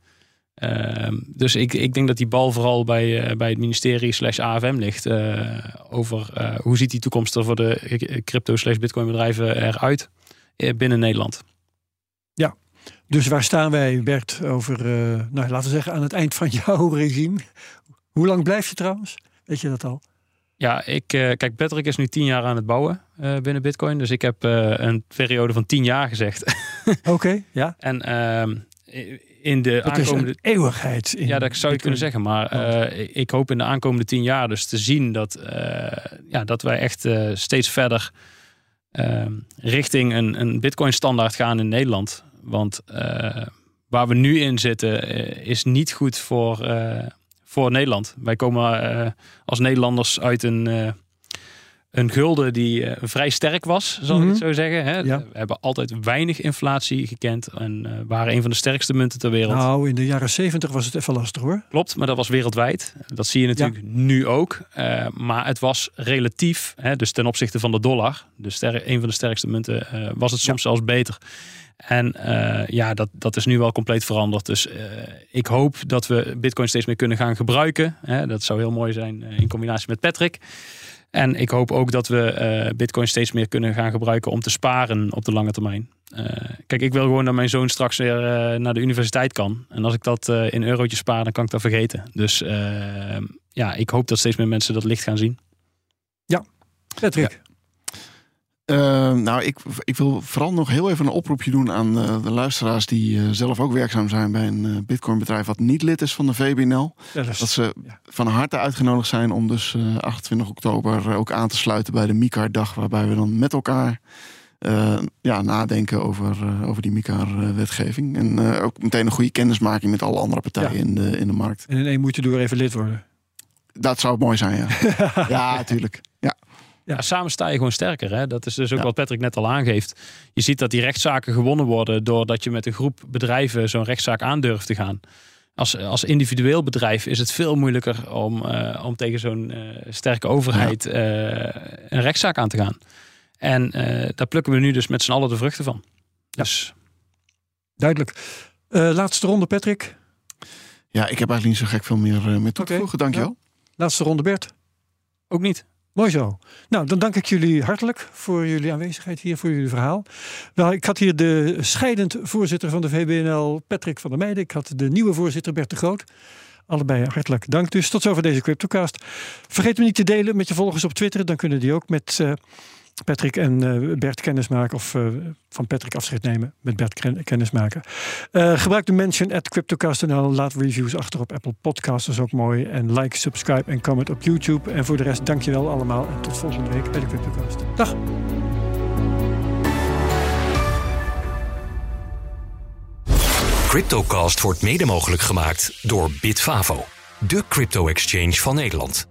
Uh, dus ik, ik denk dat die bal vooral bij, uh, bij het ministerie slash AFM ligt. Uh, over hoe ziet die toekomst er voor de crypto slash bitcoin bedrijven eruit binnen Nederland. Ja, dus waar staan wij Bert over, nou, laten we zeggen aan het eind van jouw regime. Hoe lang blijf je trouwens? Weet je dat al? Ja, ik, kijk, Patrick is nu tien jaar aan het bouwen binnen Bitcoin. Dus ik heb een periode van tien jaar gezegd. Oké, ja. En ehm, in de dat aankomende eeuwigheid. In ja, dat zou je kunnen zeggen. Maar uh, ik hoop in de aankomende tien jaar dus te zien dat, uh, ja, dat wij echt uh, steeds verder ehm, richting een, een Bitcoin-standaard gaan in Nederland. Want waar we nu in zitten is niet goed voor, voor Nederland. Wij komen als Nederlanders uit een een gulden die uh, vrij sterk was, zal ik het mhm. zo zeggen. Hè? We hebben altijd weinig inflatie gekend en uh, waren een van de sterkste munten ter wereld. Nou, in de jaren zeventig was het even lastig hoor. Klopt, maar dat was wereldwijd. Dat zie je natuurlijk nu ook. Uh, maar het was relatief, hè, dus ten opzichte van de dollar, dus een van de sterkste munten, was het soms zelfs beter. En ja, dat, dat is nu wel compleet veranderd. Dus ik hoop dat we Bitcoin steeds meer kunnen gaan gebruiken. Hè? Dat zou heel mooi zijn in combinatie met Patrick. En ik hoop ook dat we uh, Bitcoin steeds meer kunnen gaan gebruiken om te sparen op de lange termijn. Uh, kijk, ik wil gewoon dat mijn zoon straks weer uh, naar de universiteit kan. En als ik dat in eurotjes spaar, dan kan ik dat vergeten. Dus ja, ik hoop dat steeds meer mensen dat licht gaan zien. Ja, Patrick. Ja. Ehm, nou, ik, ik wil vooral nog heel even een oproepje doen aan uh, de luisteraars die uh, zelf ook werkzaam zijn bij een uh, Bitcoin-bedrijf wat niet lid is van de VBNL. dat, dat, ze ja. van harte uitgenodigd zijn om dus 28 oktober ook aan te sluiten bij de MICAR-dag, waarbij we dan met elkaar ja, nadenken over, over die MICAR-wetgeving. En ook meteen een goede kennismaking met alle andere partijen in, de, in de markt. En in één moet je door even lid worden. Dat zou mooi zijn, ja. ja, natuurlijk. Ja. Ja. samen sta je gewoon sterker. Hè? Dat is dus ook wat Patrick net al aangeeft. Je ziet dat die rechtszaken gewonnen worden doordat je met een groep bedrijven zo'n rechtszaak aandurft te gaan. Als, als individueel bedrijf is het veel moeilijker om, uh, om tegen zo'n uh, sterke overheid uh, een rechtszaak aan te gaan. En daar plukken we nu dus met z'n allen de vruchten van. Dus... Duidelijk. laatste ronde, Patrick. Ja, ik heb eigenlijk niet zo gek veel meer met toe te voegen. Dankjewel. Laatste ronde, Bert. Ook niet. Mooi zo. Nou, dan dank ik jullie hartelijk voor jullie aanwezigheid hier, voor jullie verhaal. Wel, ik had hier de scheidend voorzitter van de VBNL, Patrick van der Meijden. Ik had de nieuwe voorzitter, Bert de Groot. Allebei hartelijk dank. Dus tot zover deze CryptoCast. Vergeet me niet te delen met je volgers op Twitter. Dan kunnen die ook met uh, Patrick en uh, Bert kennis maken. Of uh, van Patrick afscheid nemen. Met Bert kennis maken. Uh, gebruik de mention at CryptoCast.nl. Laat reviews achter op Apple Podcasts. Dat is ook mooi. En like, subscribe en comment op YouTube. En voor de rest dankjewel allemaal. En tot volgende week bij de CryptoCast. Dag. CryptoCast wordt mede mogelijk gemaakt door Bitfavo. De crypto-exchange van Nederland.